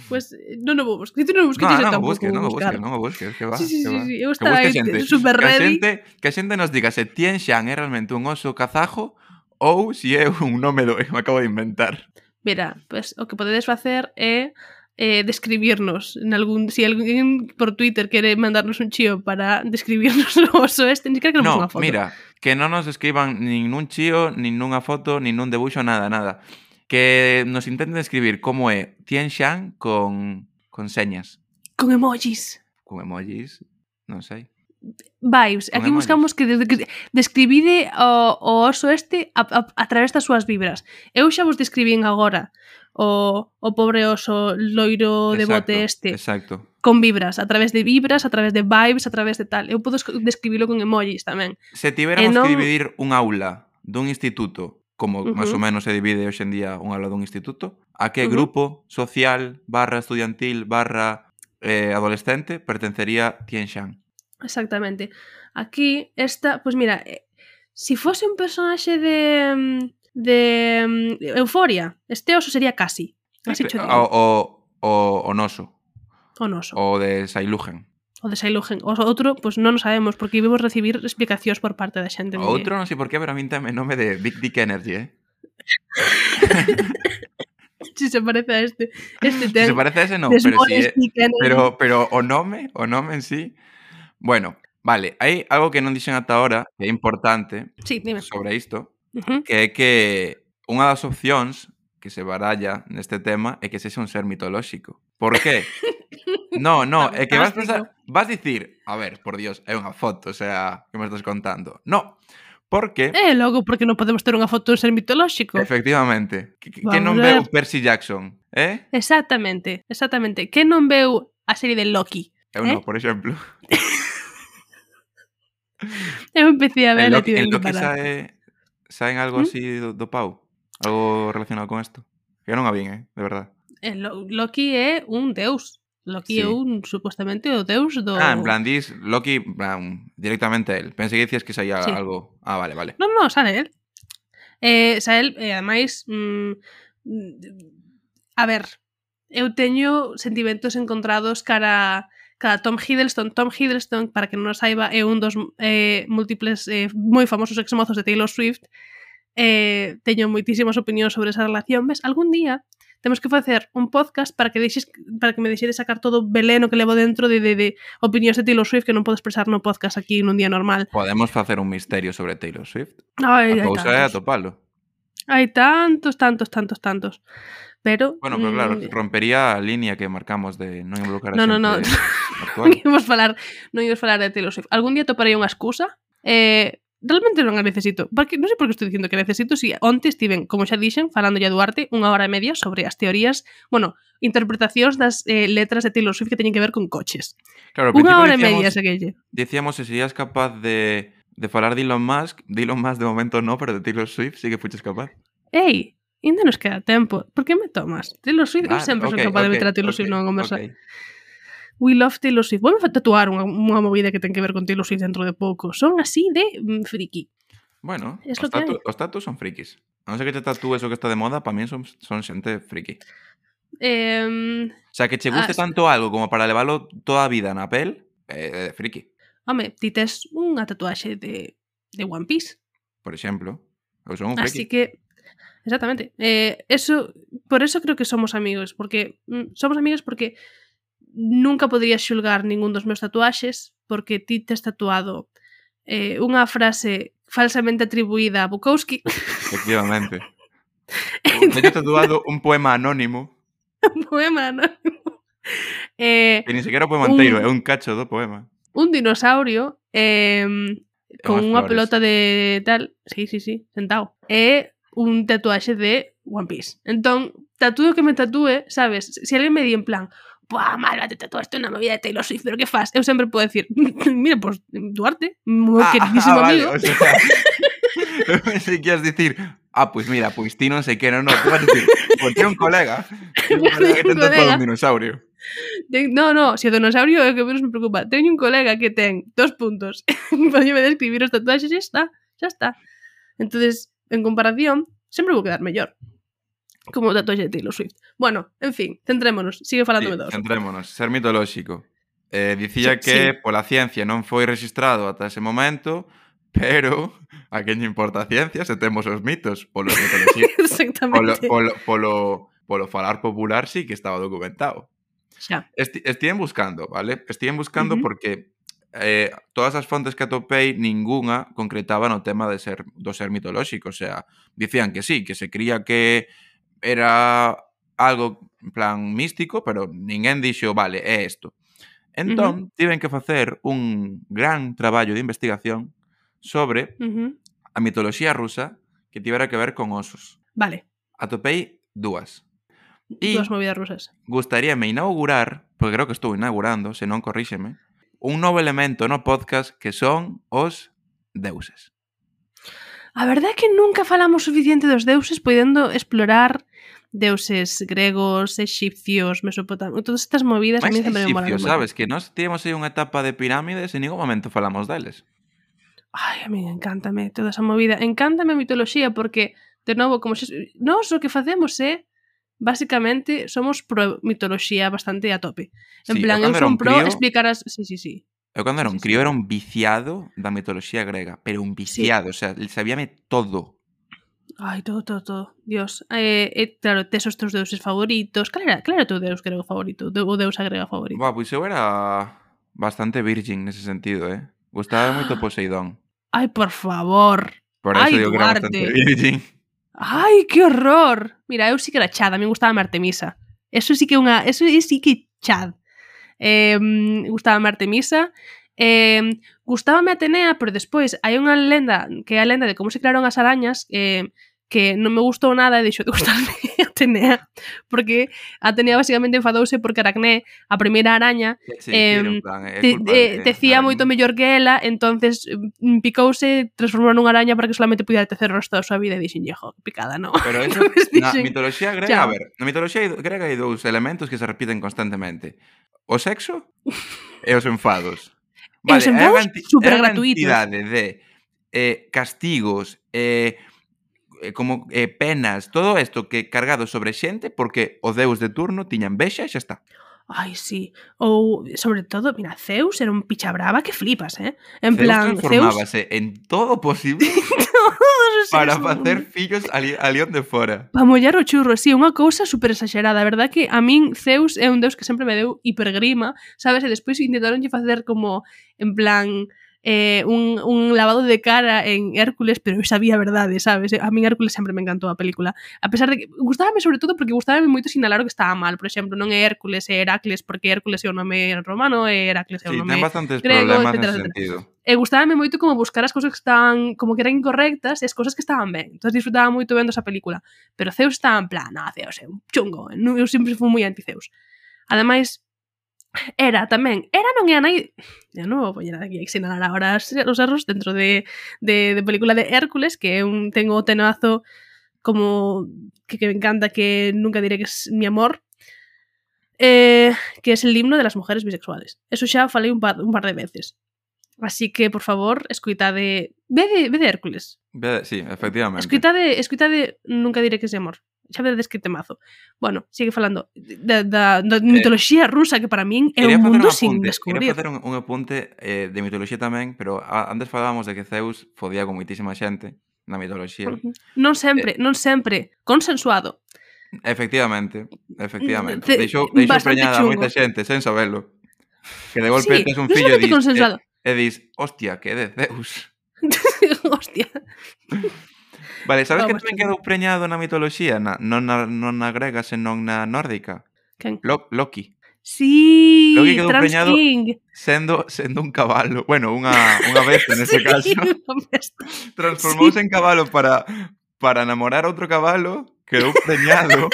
Pues, eh, non o vou buscar. Ti non o busques, no, non o busques, non o busques, non o busques, que va. Sí, sí, que sí, va. sí, eu estaba aí super que ready. Xente, que a xente nos diga se Tien Shan é realmente un oso kazajo ou se si é un nome do que me acabo de inventar. Mira, pues, o que podedes facer é eh, describirnos en algún se si alguén por Twitter quere mandarnos un chío para describirnos o oso este, ni que non no, unha foto. mira, que non nos escriban nin nun chío, nin nunha foto, nin nun debuxo, nada, nada que nos intenten describir como é Tien Shan con, con señas. Con emojis. Con emojis, non sei. Vibes. Con Aquí emojis. buscamos que describide o, o oso este a, a, a través das súas vibras. Eu xa vos describín agora o, o pobre oso loiro de exacto, bote este. Exacto. Con vibras, a través de vibras, a través de vibes, a través de tal. Eu podo describilo con emojis tamén. Se tiveramos e non... que dividir un aula dun instituto como uh -huh. máis ou menos se divide hoxe en día un aula dun instituto, a que uh -huh. grupo social barra estudiantil barra eh, adolescente pertencería Tianxan. Exactamente. Aquí, esta, pois pues mira, eh, si fose un personaxe de, mm, de um, Euforia, este oso sería casi. Así o, o, o, o noso. O noso. O de Sailugen. O de Sailugen. O outro, pues non sabemos, porque íbamos recibir explicacións por parte da xente. O outro non sei por qué, pero a min tamén nome de Big Dick Energy, eh? Si se parece a este. Este Si se parece a ese, non, pero Nick Energy. pero, pero o nome, o nome en sí... Bueno, vale, hai algo que non dixen ata ahora, que é importante Sí, dime. sobre isto, Ujú. que é que unha das opcións que se baralla neste tema é que sexa un ser mitolóxico. Por qué? No, no, é que vas pensar, vas dicir, a ver, por Dios, é unha foto, o sea, que me estás contando. No, porque... Eh, logo, porque non podemos ter unha foto de un ser mitolóxico. Efectivamente. Que, que non veu Percy Jackson, eh? Exactamente, exactamente. Que non veu a serie de Loki? Eu eh? non, eh? por exemplo. Eu empecé a ver en Loki, en Loki sae, saen algo ¿Mm? así do, do pau? Algo relacionado con isto? Que non a vin, eh? de verdad. Eh, Loki é un deus. Loki sí. é un supostamente o deus do... Ah, en plan, dis Loki plan, directamente el. él. Pensei que dicías que saía sí. algo... Ah, vale, vale. Non, non, sale el. Eh, sae el, eh, ademais... Mm, a ver, eu teño sentimentos encontrados cara cara Tom Hiddleston. Tom Hiddleston, para que non o saiba, é un dos eh, múltiples eh, moi famosos exmozos de Taylor Swift eh, teño moitísimas opinións sobre esa relación, ves, algún día temos que facer un podcast para que deixes para que me deixedes sacar todo o veleno que levo dentro de, de, de opinións de Taylor Swift que non podo expresar no podcast aquí nun día normal. Podemos facer un misterio sobre Taylor Swift. Ai, a cousa é atopalo. Hai tantos, tantos, tantos, tantos. Pero Bueno, pero mm, claro, mmm... rompería a liña que marcamos de non involucrar a no, xente. No, no, no. non íbamos falar, non íbamos falar de Taylor Swift. Algún día toparei unha excusa eh, realmente non a necesito. Porque, non sei por que estou dicindo que necesito si onte estiven, como xa dixen, falando ya Duarte unha hora e media sobre as teorías, bueno, interpretacións das eh, letras de Taylor Swift que teñen que ver con coches. Claro, unha hora e media, seguelle. Dicíamos se serías capaz de, de falar de Elon Musk, de Elon Musk de momento no, pero de Taylor Swift sí que fuches capaz. Ei, ainda nos queda tempo. Por que me tomas? Taylor Swift, vale, eu sempre okay, son capaz okay, de meter a Taylor okay, Swift nunha conversa. Okay we love Taylor Swift. Vou tatuar unha, unha movida que ten que ver con Taylor Swift dentro de pouco. Son así de mm, friki. Bueno, es os, tatu, os tatus son frikis. A non ser que te tatúes o que está de moda, para mí son, son xente friki. Eh, o sea, que che guste ah, tanto algo como para leválo toda a vida na pel, eh, eh friki. Home, ti tes unha tatuaxe de, de One Piece. Por exemplo. Eu son un friki. Así que Exactamente. Eh, eso, por eso creo que somos amigos, porque mm, somos amigos porque nunca poderías xulgar ningún dos meus tatuaxes porque ti tes tatuado eh, unha frase falsamente atribuída a Bukowski. Efectivamente. Me he tatuado un poema anónimo. Un poema anónimo. Eh, que ni sequera o poema un, anteiro, é un cacho do poema. Un dinosaurio eh, con unha pelota de tal, sí, sí, sí, sentado. E un tatuaxe de One Piece. Entón, tatúe que me tatúe, sabes, se si alguén me di en plan, Buah, Malva, te tatuaste unha movida de Taylor Swift, pero que faz? Eu sempre podo decir, mira, pues, Duarte, moi queridísimo amigo. Ah, vale, o sea, que ibas dicir, ah, pois mira, pois ti non sei que, non, non, tú vas dicir, pois ti un colega, ti un colega que Un tatuado colega. un dinosaurio. No, no, se o dinosaurio é o que menos me preocupa. Teño un colega que ten dos puntos. Podíme describir os tatuaxes e está, xa está. entonces en comparación, sempre vou quedar mellor. Como o tatuaxe de Taylor Swift. Bueno, en fin, centrémonos, sigue falándome sí, dos. Centrémonos, ser mitolóxico. Eh, dicía sí, que sí. pola ciencia non foi registrado ata ese momento, pero a quen importa a ciencia se temos os mitos polo mitología. Exactamente. Polo, polo, polo, polo falar popular sí que estaba documentado. Xa. Esti, estiven buscando, vale? Estiven buscando uh -huh. porque eh, todas as fontes que atopei, ninguna concretaban o tema de ser do ser mitolóxico, o sea, dicían que sí, que se cría que era algo en plan místico, pero ninguén dixo, vale, é isto. Entón, uh -huh. tiven que facer un gran traballo de investigación sobre uh -huh. a mitoloxía rusa que tivera que ver con osos. Vale. Atopei dúas. E dúas movidas rusas. Gustaríame inaugurar, porque creo que estou inaugurando, se non corríxeme, un novo elemento no podcast que son os deuses. A verdade é que nunca falamos suficiente dos deuses podendo explorar deuses gregos, egipcios, mesopotamios, todas estas movidas Mas a mí sempre me molan. sabes, que nós tivemos aí unha etapa de pirámides e en ningún momento falamos deles. Ai, a mí encántame toda esa movida. Encántame a mitoloxía porque, de novo, como se... Nós o que facemos é basicamente somos pro mitoloxía bastante a tope. En sí, plan, eu son pro crío... explicar as... Sí, sí, sí. Eu cando era un crío era un viciado da mitoloxía grega, pero un viciado, sí. o sea, sabíame todo. Ai, todo, todo, todo. Dios. Eh, eh, claro, tes os teus deuses favoritos. Cal era, cal era teu deus grego favorito? De, o deus grega favorito? Bah, pois eu era bastante virgin nese sentido, eh? Gustaba moito Poseidón. Ai, por favor. Por eso Ai, digo Duarte. que era bastante virgin. Ai, que horror. Mira, eu sí que era chad, a mí gustaba Artemisa. Eso sí que é unha, eso sí que chad eh, gustaba Artemisa, eh, gustábame Atenea, pero despois hai unha lenda que é a lenda de como se crearon as arañas, eh, que non me gustou nada e deixou de gustarme Atenea, porque Atenea basicamente enfadouse porque Aracné, a primeira araña, sí, eh, plan, eh, te, eh, tecía moito mellor que ela, entonces mm, picouse, transformou nunha araña para que solamente pudiera tecer o resto da súa vida e dixen, "Jejo, picada, no." Pero eso, na mitoloxía grega, chao. a ver, na mitoloxía grega hai dous elementos que se repiten constantemente. O sexo e os enfados. Vale, e os enfados super gratuitos. de eh, castigos, eh, eh, como eh, penas, todo isto que cargado sobre xente porque o deus de turno tiña envexa e xa está. Ai, sí. Ou, sobre todo, mira, Zeus era un picha brava que flipas, eh? En Zeus plan, transformábase Zeus... en todo posible todos os para facer fillos ali, ali onde de fora. Pa mollar o churro, sí, unha cousa super exagerada. A verdad que a min Zeus é un deus que sempre me deu hipergrima, sabes? E despois intentaronlle facer como, en plan, eh, un, un lavado de cara en Hércules, pero eu sabía a verdade, sabes? A min Hércules sempre me encantou a película. A pesar de que gustábame sobre todo porque gustábame moito sinalar o que estaba mal, por exemplo, non é Hércules, é Heracles, porque Hércules é o nome romano, é Heracles é o nome sí, ten bastantes grego, problemas etcétera, nese sentido. E gustábame moito como buscar as cousas que estaban como que eran incorrectas e as cousas que estaban ben. Entón disfrutaba moito vendo esa película. Pero Zeus estaba en plan, ah, Zeus é un chungo. Eu sempre fui moi anti Zeus. Ademais, Era tamén, era non é a nai... De novo, poñer aquí a exinalar agora os erros dentro de, de, de película de Hércules, que é un tengo tenazo como que, que me encanta que nunca diré que es mi amor, eh, que es el himno de las mujeres bisexuales. Eso xa falei un par, un par de veces. Así que, por favor, escuitade... Ve de, ve de Hércules. Ve, sí, efectivamente. Escuitade, escuitade Nunca diré que es mi amor xa vedes que temazo. Bueno, sigue falando da, da, da eh, mitoloxía rusa que para min é un mundo un apunte, sin descubrir. Quería facer un, un apunte eh, de mitoloxía tamén, pero a, antes falábamos de que Zeus fodía con moitísima xente na mitoloxía. Non sempre, eh, non sempre consensuado. Efectivamente, efectivamente. Ce, deixou deixou preñada a moita xente sen sabelo. Que de golpe sí, tes un fillo e dis, eh, e, e dis, hostia, que é de Zeus. hostia. Vale, sabes Vamos que tamén quedou preñado na mitoloxía, na, non, na, non na grega, senón na nórdica? Quen? Lo, Loki. Sí, Loki quedou Trans preñado King. sendo, sendo un cabalo. Bueno, unha, unha bestia nese sí, caso. Transformouse sí. en cabalo para, para enamorar a outro cabalo, quedou preñado.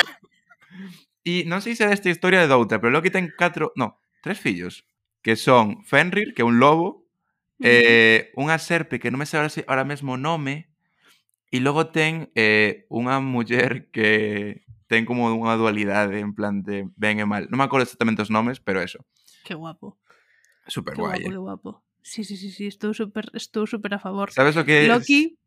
e non sei se desta historia de doutra, pero Loki ten catro, no, tres fillos, que son Fenrir, que é un lobo, mm. eh, unha serpe que non me sei ahora, ahora mesmo o nome, E logo ten eh, unha muller que ten como unha dualidade en plan de ben e mal. Non me acordo exactamente os nomes, pero eso. Que guapo. Super qué guai. Guapo, eh? guapo. Sí, sí, sí, sí, estou super, estou super a favor. Sabes o que é? Loki... Es...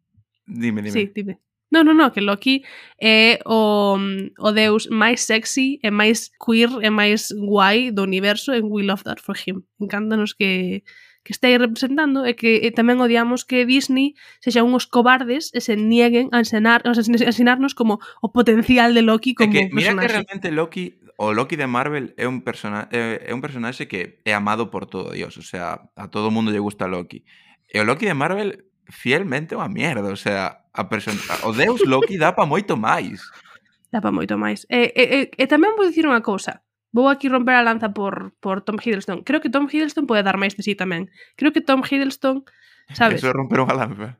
Dime, dime. Sí, dime. No, no, no, que Loki é o, o deus máis sexy eh, e máis queer eh, e máis guai do universo and we love that for him. Encántanos que que está aí representando e que e tamén odiamos que Disney sexa unhos cobardes e se nieguen a ensenar, a ensinarnos como o potencial de Loki como é que, Mira personaxe. que realmente Loki, o Loki de Marvel é un, persona, é, é un personaxe que é amado por todo Dios, o sea, a todo mundo lle gusta Loki. E o Loki de Marvel fielmente unha mierda, o sea, a persona, o deus Loki dá pa moito máis. Dá pa moito máis. E, e, e, e tamén vou dicir unha cousa. Vou aquí romper a lanza por, por Tom Hiddleston. Creo que Tom Hiddleston pode dar máis de sí tamén. Creo que Tom Hiddleston, sabes? Eso é romper unha lanza.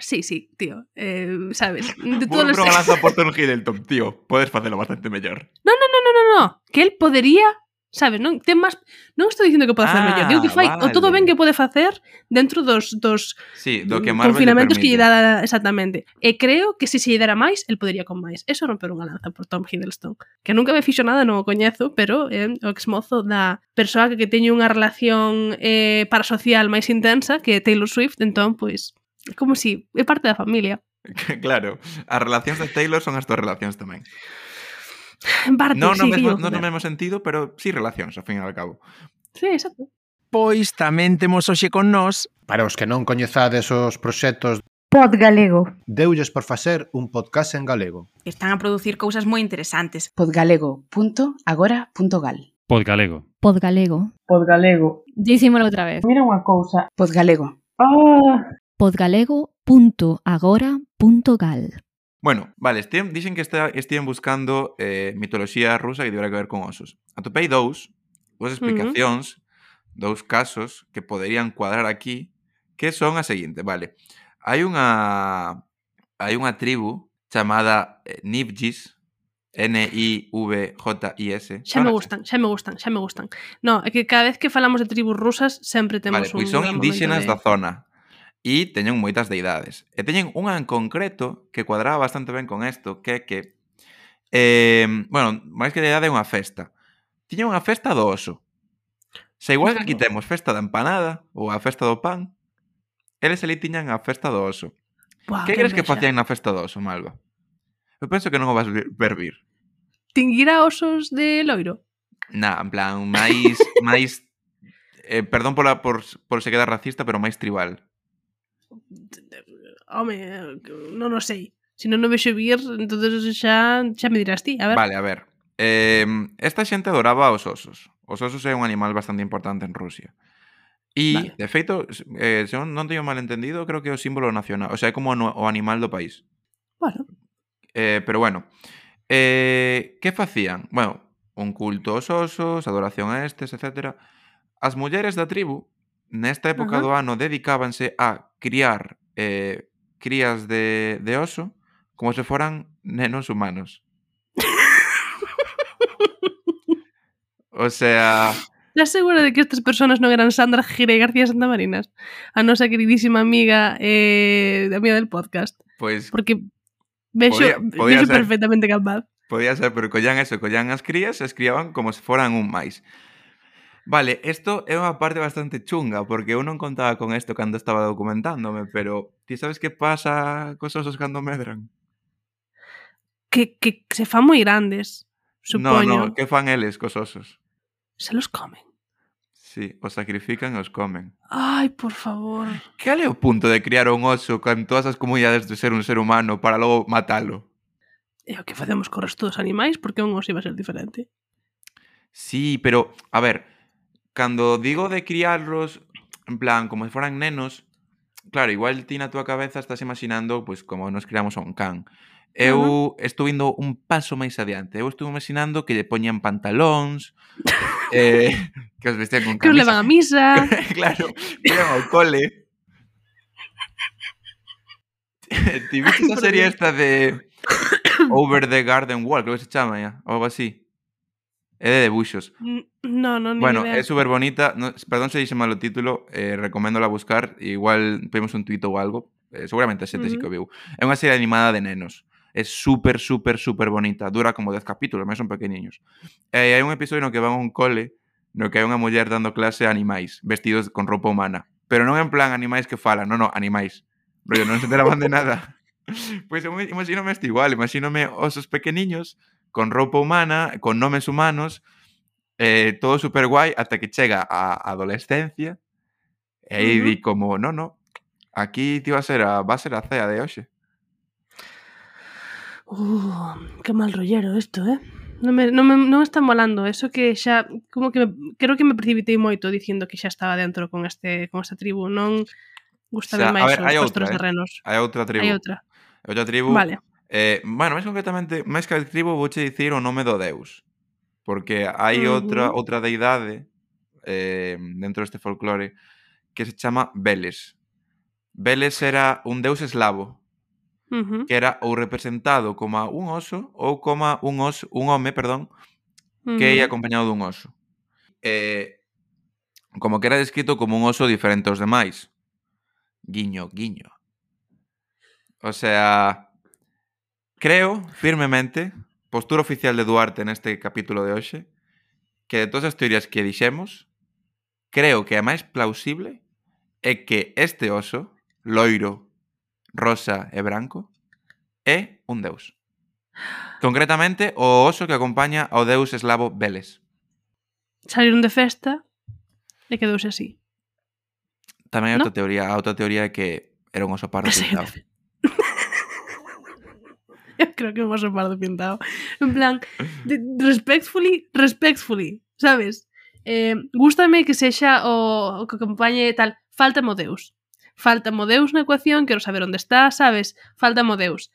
Sí, sí, tío. Eh, sabes? De todos lanza por Tom Hiddleston, tío. Podes facelo bastante mellor. No, no, no, no, no, no. Que el podería, Sabes, non ten máis non estou dicindo que pode facer ah, mellor, digo que ah, fai vale. o todo ben que pode facer dentro dos dos sí, do que Marvel confinamentos que lle dá exactamente. E creo que se se lle dera máis, el podería con máis. Eso romper unha lanza por Tom Hiddleston, que nunca me fixo nada, non o coñezo, pero é eh, o exmozo da persoa que, que teño unha relación eh, parasocial máis intensa que Taylor Swift, entón pois é como si é parte da familia. claro, as relacións de Taylor son as túas relacións tamén. Parte, non, no sí, mesmo, non no mesmo sentido, pero sí relacións, ao fin e ao cabo. Sí, exacto. Pois tamén temos hoxe con nós... Para os que non coñezades os proxectos Pod Galego. Deulles por facer un podcast en galego. Están a producir cousas moi interesantes. podgalego.agora.gal Podgalego. Podgalego. Podgalego. Dícimolo outra vez. Mira unha cousa. Ah. Podgalego. Ah! Podgalego.agora.gal Bueno, vale, estían, dixen que está, estían buscando eh, mitoloxía rusa que tivera que ver con osos. Atopei dous, dúas explicacións, uh -huh. dous casos que poderían cuadrar aquí, que son a seguinte, vale. Hai unha hai unha tribu chamada eh, Nivjis, N-I-V-J-I-S. Xa ah, me gustan, xa me gustan, xa me gustan. No, é que cada vez que falamos de tribus rusas sempre temos vale, pois un... Vale, pois son indígenas de... da zona e teñen moitas deidades. E teñen unha en concreto que cuadraba bastante ben con isto, que é que eh, bueno, máis que deidade é unha festa. Tiñen unha festa do oso. Se igual que aquí temos festa da empanada ou a festa do pan, eles ali tiñan a festa do oso. Buah, que, que crees que facían na festa do oso, Malva? Eu penso que non o vas ver vir. Tinguir a osos de loiro? Na, en plan, máis... máis eh, perdón pola, por, por se queda racista, pero máis tribal. Home, non o sei. Se non o vexo vir, entonces xa, xa me dirás ti, a ver. Vale, a ver. Eh, esta xente adoraba os osos. Os osos é un animal bastante importante en Rusia. E, vale. de feito, eh, se non teño mal entendido, creo que é o símbolo nacional. O sea, é como o animal do país. Bueno. Eh, pero bueno. Eh, que facían? Bueno, un culto aos osos, adoración a estes, etc. As mulleres da tribu, nesta época uh -huh. do ano, dedicábanse a criar eh, crías de, de oso como se foran nenos humanos. o sea... Estás segura eh de que estas personas non eran Sandra Gira e García Santamarinas? A nosa queridísima amiga eh, amiga del podcast. Pois... Pues, Porque vexo, vexo perfectamente capaz. Podía ser, pero collan eso, collan as crías e as criaban como se foran un máis. Vale, isto é unha parte bastante chunga, porque eu non contaba con isto cando estaba documentándome, pero ti sabes que pasa cos osos cando medran? Que, que se fan moi grandes, supoño. No, no, que fan eles cos osos? Se los comen. Sí, os sacrifican e os comen. Ai, por favor. Cal é o punto de criar un oso con todas as comunidades de ser un ser humano para logo matalo? É eh, o que facemos co resto dos animais, porque un oso iba a ser diferente. Sí, pero, a ver, cando digo de criarlos, en plan, como se foran nenos, claro, igual ti na túa cabeza estás imaginando pois como nos criamos a un can. Eu uh -huh. estou indo un paso máis adiante. Eu estou imaginando que lle poñan pantalóns, eh, que os vestían con camisa. Que os levan a misa. claro, que levan ao cole. ti viste esa serie esta de Over the Garden Wall, creo que se chama, ya, ou algo así. É de debuxos. No, non Bueno, é super bonita. No, perdón se dixe mal o título, eh, recoméndola buscar. Igual vemos un tuito ou algo. Eh, seguramente a xente uh -huh. sí que viu. É unha serie animada de nenos. É super, super, super bonita. Dura como 10 capítulos, mas son pequeniños. E eh, hai un episodio no que van a un cole no que hai unha muller dando clase a animais, vestidos con roupa humana. Pero non en plan animais que falan, non, non, animais. Rollo, non se enteraban de nada. Pois pues, imagínome isto igual, imagínome osos pequeniños con roupa humana, con nomes humanos, eh, todo super guai ata que chega a adolescencia e aí Ujú. di como, no, no, aquí ti va a ser a, va a ser a cea de hoxe. Uh, que mal rollero isto, eh? Non me, non me, non está molando eso que xa como que me, creo que me precipitei moito dicindo que xa estaba dentro con este con esta tribu, non gustame O sea, a máis ver, os hai pastores outra, de eh. renos. Hai outra tribu. Hai outra. Outra tribu. Vale. Eh, bueno, máis concretamente, máis que adjetivo, vouche dicir o nome do Deus. Porque hai uh -huh. outra outra deidade eh, dentro deste folclore que se chama Veles. Veles era un deus eslavo uh -huh. que era ou representado como un oso ou como un oso, un home, perdón, uh que ia acompañado dun oso. Eh, como que era descrito como un oso diferente aos demais. Guiño, guiño. O sea, Creo firmemente, postura oficial de Duarte neste capítulo de hoxe, que de todas as teorías que dixemos, creo que a máis plausible é que este oso, loiro, rosa e branco, é un deus. Concretamente, o oso que acompaña ao deus eslavo Veles. Saliron de festa e quedouse así. Tamén hai no? outra teoría, a outra teoría é que era un oso pardo pintado. creo que vamos a par pintado. En plan, respectfully, respectfully, sabes? Eh, gústame que sexa o, o que acompañe tal, falta Modeus. Falta Modeus na ecuación, quero saber onde está, sabes? Falta Modeus.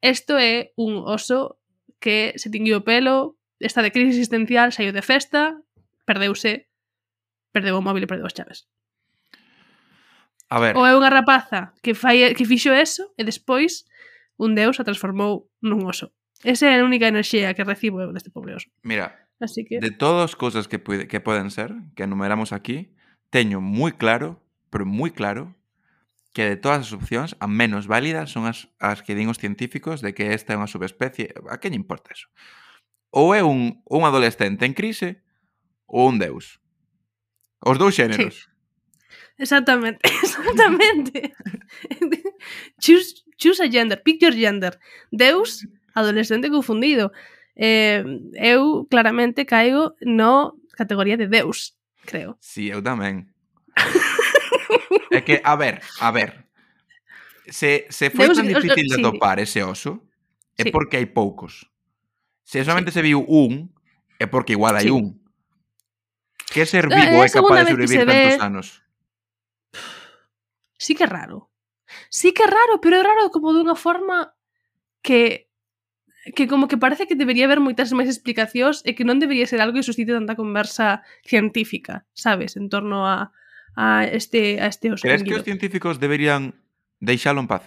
Isto é un oso que se tinguiu o pelo, está de crise existencial, saiu de festa, perdeuse, perdeu o móvil e perdeu as chaves. A ver. Ou é unha rapaza que fai que fixo eso e despois un deus a transformou nun oso. Esa é a única enerxía que recibo eu deste pobre oso. Mira, Así que... de todas as cousas que, pude, que poden ser, que enumeramos aquí, teño moi claro, pero moi claro, que de todas as opcións, a menos válidas son as, as que din os científicos de que esta é unha subespecie. A que lle importa eso? Ou é un, un adolescente en crise ou un deus. Os dous xéneros. Sí. Exactamente, exactamente. choose, choose a gender, pick your gender. Deus, adolescente confundido. Eh, eu claramente caigo no categoría de Deus, creo. Sí, eu tamén. é que, a ver, a ver. Se, se foi Deus, tan difícil os, os, de topar sí. ese oso, é sí. porque hai poucos. Se solamente sí. se viu un, é porque igual hai sí. un. Que ser eh, vivo é, é capaz de sobrevivir tantos ve... anos? Sí que é raro. Sí que é raro, pero é raro como dunha forma que que como que parece que debería haber moitas máis explicacións e que non debería ser algo que suscite tanta conversa científica, sabes, en torno a, a este a este oscuro. Crees que os científicos deberían deixalo en paz?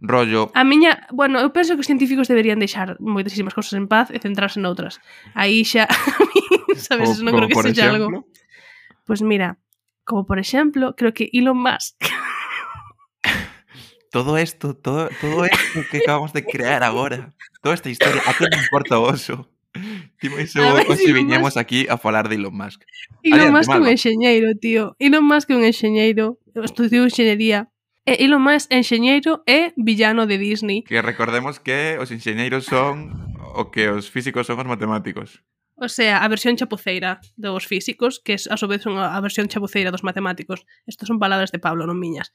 rollo... A miña, bueno, eu penso que os científicos deberían deixar moitísimas cousas en paz e centrarse noutras. Aí xa, sabes, o, non creo que sexa algo. Pois pues mira, como por exemplo, creo que Elon Musk todo esto, todo, todo esto que acabamos de crear agora, toda esta historia, a que non importa o oso? Tipo, iso ver, se si viñemos Musk... aquí a falar de Elon Musk. Elon Musk é un enxeñeiro, tío. Elon Musk é un enxeñeiro, estudiou enxeñería. E eh, Elon Musk enxeñeiro é villano de Disney. Que recordemos que os enxeñeiros son o que os físicos son os matemáticos. O sea, a versión chapuceira dos físicos, que es a súa vez unha a versión chapuceira dos matemáticos. Estas son palabras de Pablo, non miñas.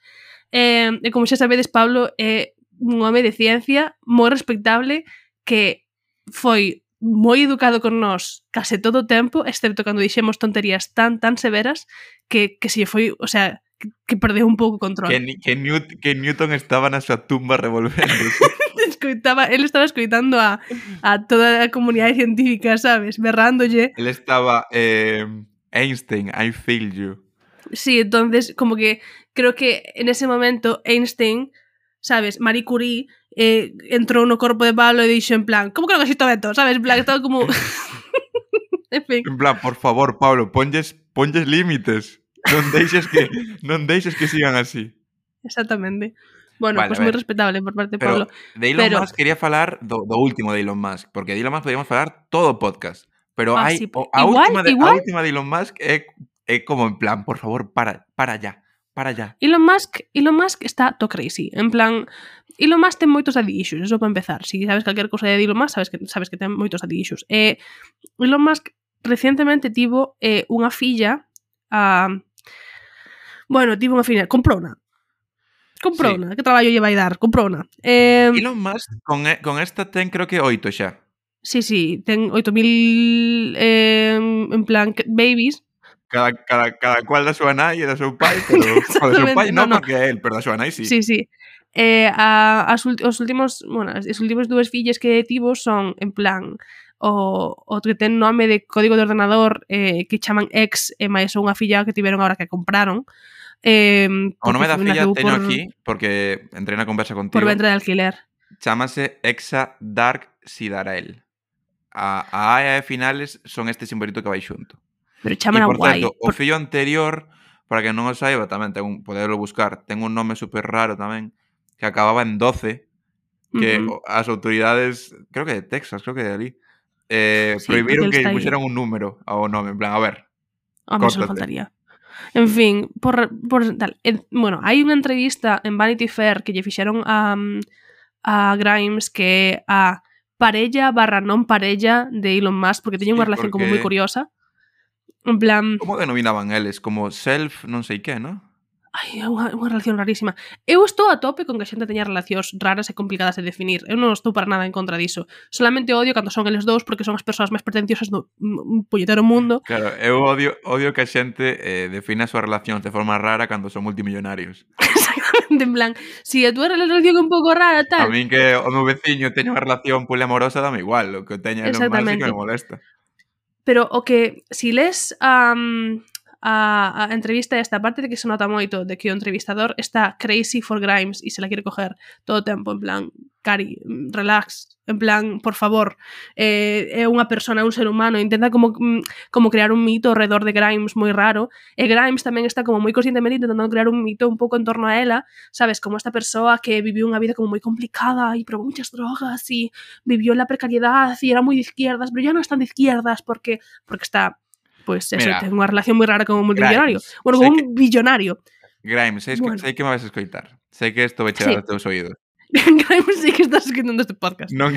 Eh, e como xa sabedes, Pablo é un home de ciencia moi respectable que foi moi educado con nós case todo o tempo, excepto cando dixemos tonterías tan tan severas que, que se foi, o sea, que, que perdeu un pouco o control. Que, que, Newt, que Newton estaba na súa tumba revolvéndose. escoitaba, él estaba escoitando a, a toda a comunidade científica, sabes, berrándolle. Él estaba eh, Einstein, I feel you. Sí, entonces, como que creo que en ese momento Einstein, sabes, Marie Curie eh, entrou no corpo de Pablo e dixo en plan, como que non existe Beto, sabes, en plan, estaba como... en fin, En plan, por favor, Pablo, ponlles, ponlles límites. Non deixes que non deixes que sigan así. exactamente. Bueno, vale, pues moi respetable por parte de Pablo. Pero, de Elon pero... Musk quería falar do, do último de Elon Musk, porque de Elon Musk podíamos falar todo o podcast, pero ah, hai sí, o, a, igual, última de, igual... a última de Elon Musk é, é como en plan, por favor, para, para ya para allá. Elon Musk, Elon Musk está to crazy, en plan Elon Musk ten moitos daddy issues, eso para empezar. Si sabes calquer cosa de Elon Musk, sabes que sabes que ten moitos daddy issues. Eh, Elon Musk recientemente tivo eh, unha filla a Bueno, tivo unha filla, comprou Comprouna, sí. que traballo lle vai dar, comprouna. Eh, Elon Musk con, con esta ten creo que oito xa. Sí, sí, ten 8000 eh, en plan babies. Cada, cada, cada cual da súa nai e da seu pai, pero o da seu pai no, no, porque é el, pero da súa nai sí. Sí, sí. Eh, a, as, os últimos, bueno, as, as últimas dúas fillas que tivo son en plan o, o que ten nome de código de ordenador eh, que chaman X e máis unha filla que tiveron agora que compraron. Uh Eh, O nome da porque filla teño por, aquí, porque entrei na conversa contigo. por ventre de alquiler. Chámase Exa Dark Sidarel. A, a A e finales son este simbolito que vai xunto. Pero E, chaman a por guai. certo, o fillo anterior, para que non o saiba, tamén ten un, poderlo buscar, ten un nome super raro tamén, que acababa en 12, que Ujú. o- as autoridades, creo que de Texas, creo que de ali, eh, Sí, prohibiron que aí. puxeran un número ao nome, en plan, a ver, Home, Córtate. faltaría. En fin, por, por tal. En, bueno, hai unha entrevista en Vanity Fair que lle fixeron a, a Grimes que é a parella barra non parella de Elon Musk, porque teñen unha sí, relación porque... como moi curiosa. En plan... Como denominaban eles? Como self non sei que, non? Ai, é unha, unha relación rarísima. Eu estou a tope con que a xente teña relacións raras e complicadas de definir. Eu non estou para nada en contra diso. Solamente odio cando son eles dous porque son as persoas máis pretenciosas do polletero mundo. Claro, eu odio, odio que a xente eh, defina as súas relacións de forma rara cando son multimillonarios. Exactamente, en plan, si a túa relación é un pouco rara, tal... A min que o meu veciño teña unha relación poliamorosa, dame igual. O que teña normal sí que me molesta. Pero o que, si les... Um, a, a entrevista esta, parte de que se nota moito de que o entrevistador está crazy for Grimes e se la quere coger todo o tempo, en plan, Cari, relax, en plan, por favor, eh, é unha persona, é un ser humano, intenta como, mm, como crear un mito alrededor de Grimes moi raro, e Grimes tamén está como moi conscientemente intentando crear un mito un pouco en torno a ela, sabes, como esta persoa que viviu unha vida como moi complicada e probou muchas drogas e vivió la precariedad e era moi de izquierdas, pero ya non están de izquierdas porque, porque está pues eso, tengo unha relación moi rara como un multimillonario. Grimes, bueno, como un que... billonario. Grimes, sei, bueno. sei que me vas a escoitar. Sei que isto vai chegar sí. aos teus oídos. Grimes sei que estás escoitando este podcast. Non,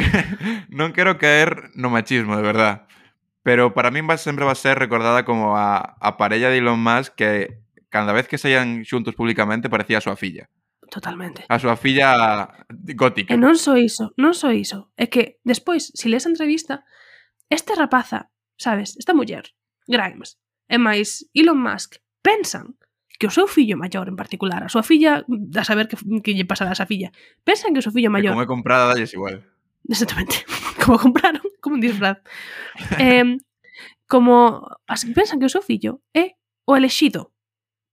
non quero caer no machismo, de verdad. Pero para min va, sempre va a ser recordada como a, a parella de Elon Musk que cada vez que saían xuntos públicamente parecía a súa filla. Totalmente. A súa filla gótica. Eh, e non só so iso, non só so iso. É que despois, se si lees a entrevista, esta rapaza, sabes, esta muller, Grimes e máis Elon Musk pensan que o seu fillo maior en particular, a súa filla, a saber que, que lle pasará a esa filla, pensan que o seu fillo maior... Que como é comprada, dalles igual. Exactamente. Como compraron, como un disfraz. eh, como as, pensan que o seu fillo é o elexido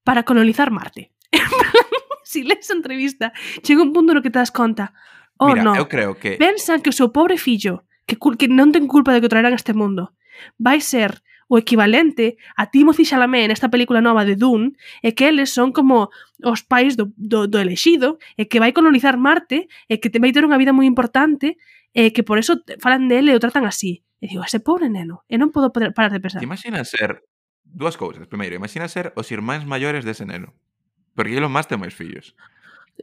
para colonizar Marte. si lees a entrevista, chega un punto no que te das conta. Oh, Mira, no. eu creo que... Pensan que o seu pobre fillo, que, que non ten culpa de que o traerán a este mundo, vai ser o equivalente a Timothy Chalamet nesta película nova de Dune é que eles son como os pais do, do, do elexido e que vai colonizar Marte e que te vai ter unha vida moi importante e que por eso falan de e o tratan así. E digo, ese pobre neno, e non podo parar de pensar. Te imaginas ser dúas cousas. Primeiro, imagina ser os irmáns maiores dese neno. Porque ele máis ten máis fillos.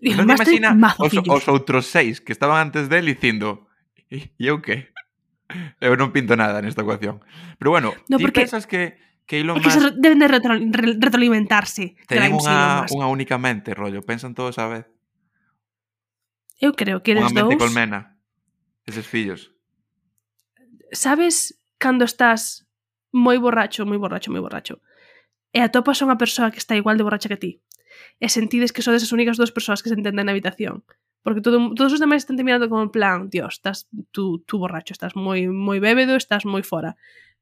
Non te imagina os, os outros seis que estaban antes del dicindo e eu que? Eu non pinto nada nesta ecuación. Pero bueno, no, ti porque... pensas que que Elon Musk... É que se deben de retro, retroalimentarse. Teñen unha, unha única mente, rollo. Pensan todos a vez. Eu creo que eles dous... Unha mente dous... colmena. Eses fillos. Sabes cando estás moi borracho, moi borracho, moi borracho, e atopas a unha persoa que está igual de borracha que ti, e sentides que sodes as únicas dúas persoas que se entenden na habitación, Porque todo, todos os demais están te mirando como en plan, Dios, estás tú, tú borracho, estás moi, moi bébedo, estás moi fora.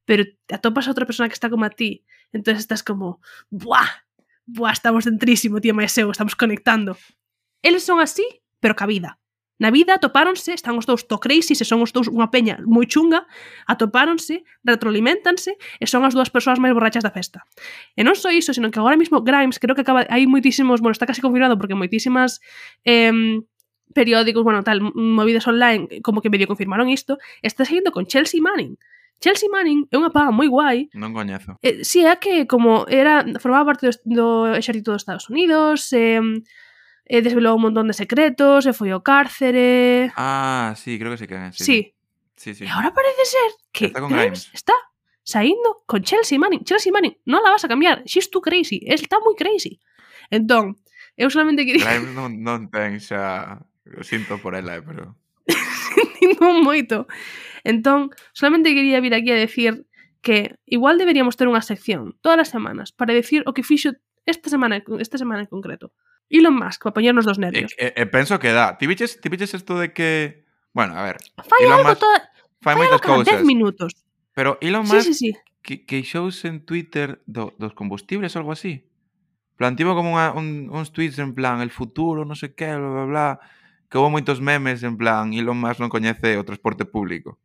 Pero atopas a outra persona que está como a ti. entonces estás como, buah, buah, estamos dentrísimo, tía máis eu, estamos conectando. Eles son así, pero ca vida. Na vida atopáronse, están os dous to crazy, se son os dous unha peña moi chunga, atopáronse, retroalimentanse e son as dúas persoas máis borrachas da festa. E non só iso, senón que agora mesmo Grimes creo que acaba, hai moitísimos, bueno, está casi confirmado porque moitísimas eh, periódicos, bueno, tal, movidas online, como que medio confirmaron isto, está seguindo con Chelsea Manning. Chelsea Manning é unha paga moi guai. Non coñezo. Eh, si, sí, é que como era formaba parte do, do exército dos Estados Unidos, eh, eh, desvelou un montón de secretos, e eh, foi ao cárcere... Ah, sí, creo que sí que é. Sí. sí. Sí, sí. E agora parece ser que está, con Grimes. está saindo con Chelsea Manning. Chelsea Manning, non la vas a cambiar. She's too crazy. Está moi crazy. Entón, eu solamente quería... Grimes non, non ten xa O sinto por ela, eh, pero... Sentimos moito. Entón, solamente quería vir aquí a decir que igual deberíamos ter unha sección todas as semanas para decir o que fixo esta semana esta semana en concreto. Elon Musk, para poñernos dos nervios. E, e, e penso que dá. Ti viches, ti viches isto de que... Bueno, a ver. Fai Elon algo Musk, toda... Fai, fai moitas cousas. 10 minutos. Pero Elon Musk sí, sí, sí. Que, queixouse en Twitter do, dos combustibles ou algo así. Plantivo como unha, un, uns tweets en plan el futuro, non sei que, bla, bla, bla que houve moitos memes en plan Elon Musk non coñece o transporte público.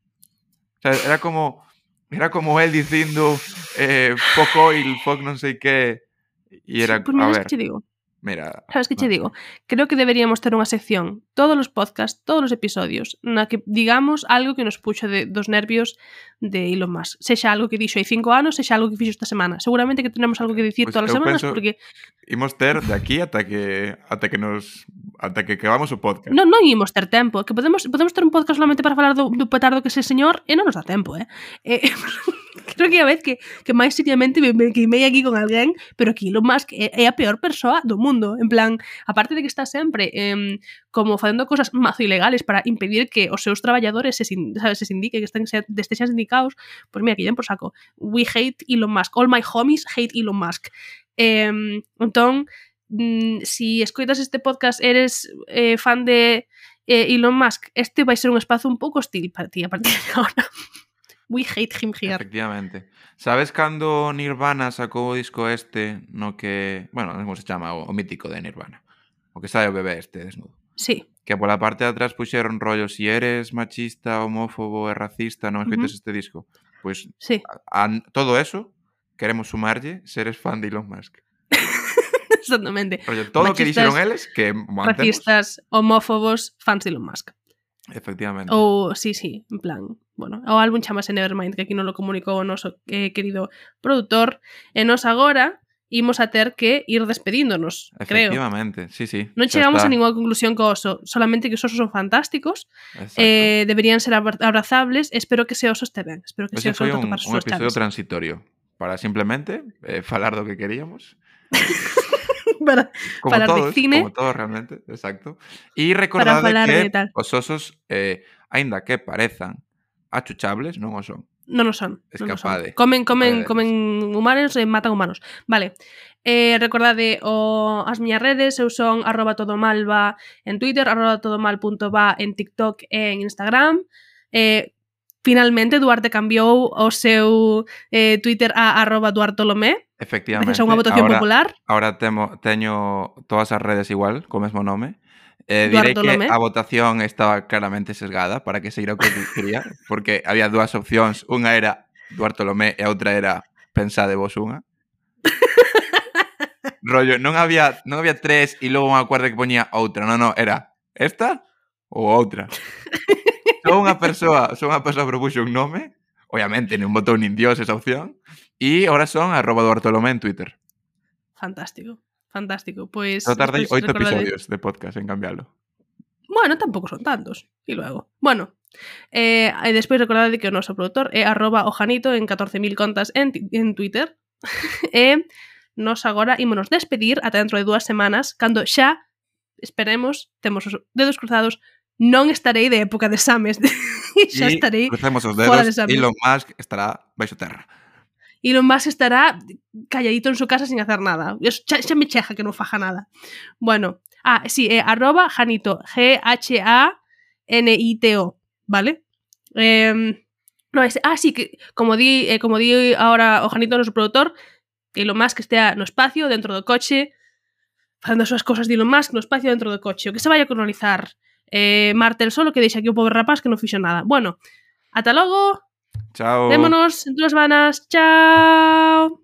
O sea, era como era como el dicindo eh, fuck oil, fuck non sei que e era, sí, a ver. Que digo. Mira, Sabes que che digo? Creo que deberíamos ter unha sección, todos os podcasts, todos os episodios, na que digamos algo que nos puxo de, dos nervios de Elon Musk. Sexa algo que dixo hai cinco anos, sexa algo que fixo esta semana. Seguramente que tenemos algo que dicir pues todas as semanas penso, porque... Imos ter de aquí ata que ata que nos ata que acabamos o podcast. Non, non imos ter tempo, que podemos podemos ter un podcast solamente para falar do, do petardo que ese señor e non nos dá tempo, eh. eh creo que a vez que, que máis seriamente me, me queimei aquí con alguén, pero que Elon Musk é, é a peor persoa do mundo, en plan, aparte de que está sempre eh, como facendo cosas mazo ilegales para impedir que os seus traballadores se, sin, sabes, se sindiquen, que estén se, estexan sindicados, pois pues mira, que den por saco. We hate Elon Musk. All my homies hate Elon Musk. Eh, entón, mm, si escoitas este podcast eres eh, fan de eh, Elon Musk, este vai ser un espazo un pouco hostil para ti a partir de agora. We hate him here. Efectivamente. Sabes cando Nirvana sacou o disco este no que, bueno, como se chama, o, o mítico de Nirvana. O que sabe o bebé este desnudo. Sí, Que pola parte de atrás puxeron rollo si eres machista, homófobo e racista, non escoites Ujú. este disco. Pois sí. a, a todo eso queremos sumarlle se eres fan de Elon Musk. Exactamente. Rollo, todo o que dixeron eles que. Racistas, homófobos, fans de Elon Musk. Efectivamente. Ou, sí, sí, en plan, bueno, o álbum chamase Nevermind, que aquí non lo comunicou o noso eh, querido produtor, e nos agora imos a ter que ir despedíndonos, creo. Efectivamente, sí, sí. Non chegamos a está. ninguna conclusión co oso, solamente que os osos son fantásticos, Exacto. eh, deberían ser abra- abrazables, espero que ese oso este ben, espero que ese Ese oso un, un episodio chaves. transitorio para simplemente eh, falar do que queríamos. para, como para todos, de cine. Como todos realmente, exacto. E recordade que os osos, eh, aínda que parezan achuchables, non o son. Non o son. Escapade. Non son. Comen, comen, Escapade comen humanos e matan humanos. Vale. Eh, recordade o, as miñas redes, eu son arroba todomalva en Twitter, arroba todomal.va en TikTok e en Instagram. Eh, Finalmente, Duarte cambiou o seu eh, Twitter a arroba Duartolomé. Efectivamente. Gracias a unha votación ahora, popular. Ahora temo, teño todas as redes igual, co mesmo nome. Eh, direi que a votación estaba claramente sesgada para que seguira o que quería, porque había dúas opcións. Unha era Duarte Lomé e a outra era Pensade vos unha. Rollo, non había, non había tres e logo unha cuarta que poñía outra. Non, non, era esta ou outra. Só unha persoa, só unha persoa propuxo un nome, obviamente non botou nin dios esa opción, e ahora son arroba do Bartolomé en Twitter. Fantástico, fantástico. Pois... Pues, tardei oito episodios de podcast en cambiálo. Bueno, tampouco son tantos. E logo. Bueno, eh, e despois recordade que o noso produtor é arroba ojanito en 14.000 contas en, en Twitter. e eh, nos agora ímonos despedir ata dentro de dúas semanas, cando xa, esperemos, temos os dedos cruzados non estarei de época de exames. xa e estarei crucemos os dedos, fora de exames. Elon Musk estará baixo terra. Elon Musk estará calladito en su casa sin hacer nada. Xa, xa me cheja que non faja nada. Bueno, ah, sí, eh, arroba Janito, G-H-A-N-I-T-O, vale? Eh, no, es, ah, sí, que como di, eh, como di ahora o Janito, noso produtor, que Elon Musk estea no espacio, dentro do coche, facendo as súas cousas de Elon Musk no espacio dentro do coche, o que se vai a colonizar eh, Martel solo que deixa aquí o pobre rapaz que non fixo nada. Bueno, ata logo. Chao. Vémonos en dúas vanas. Chao.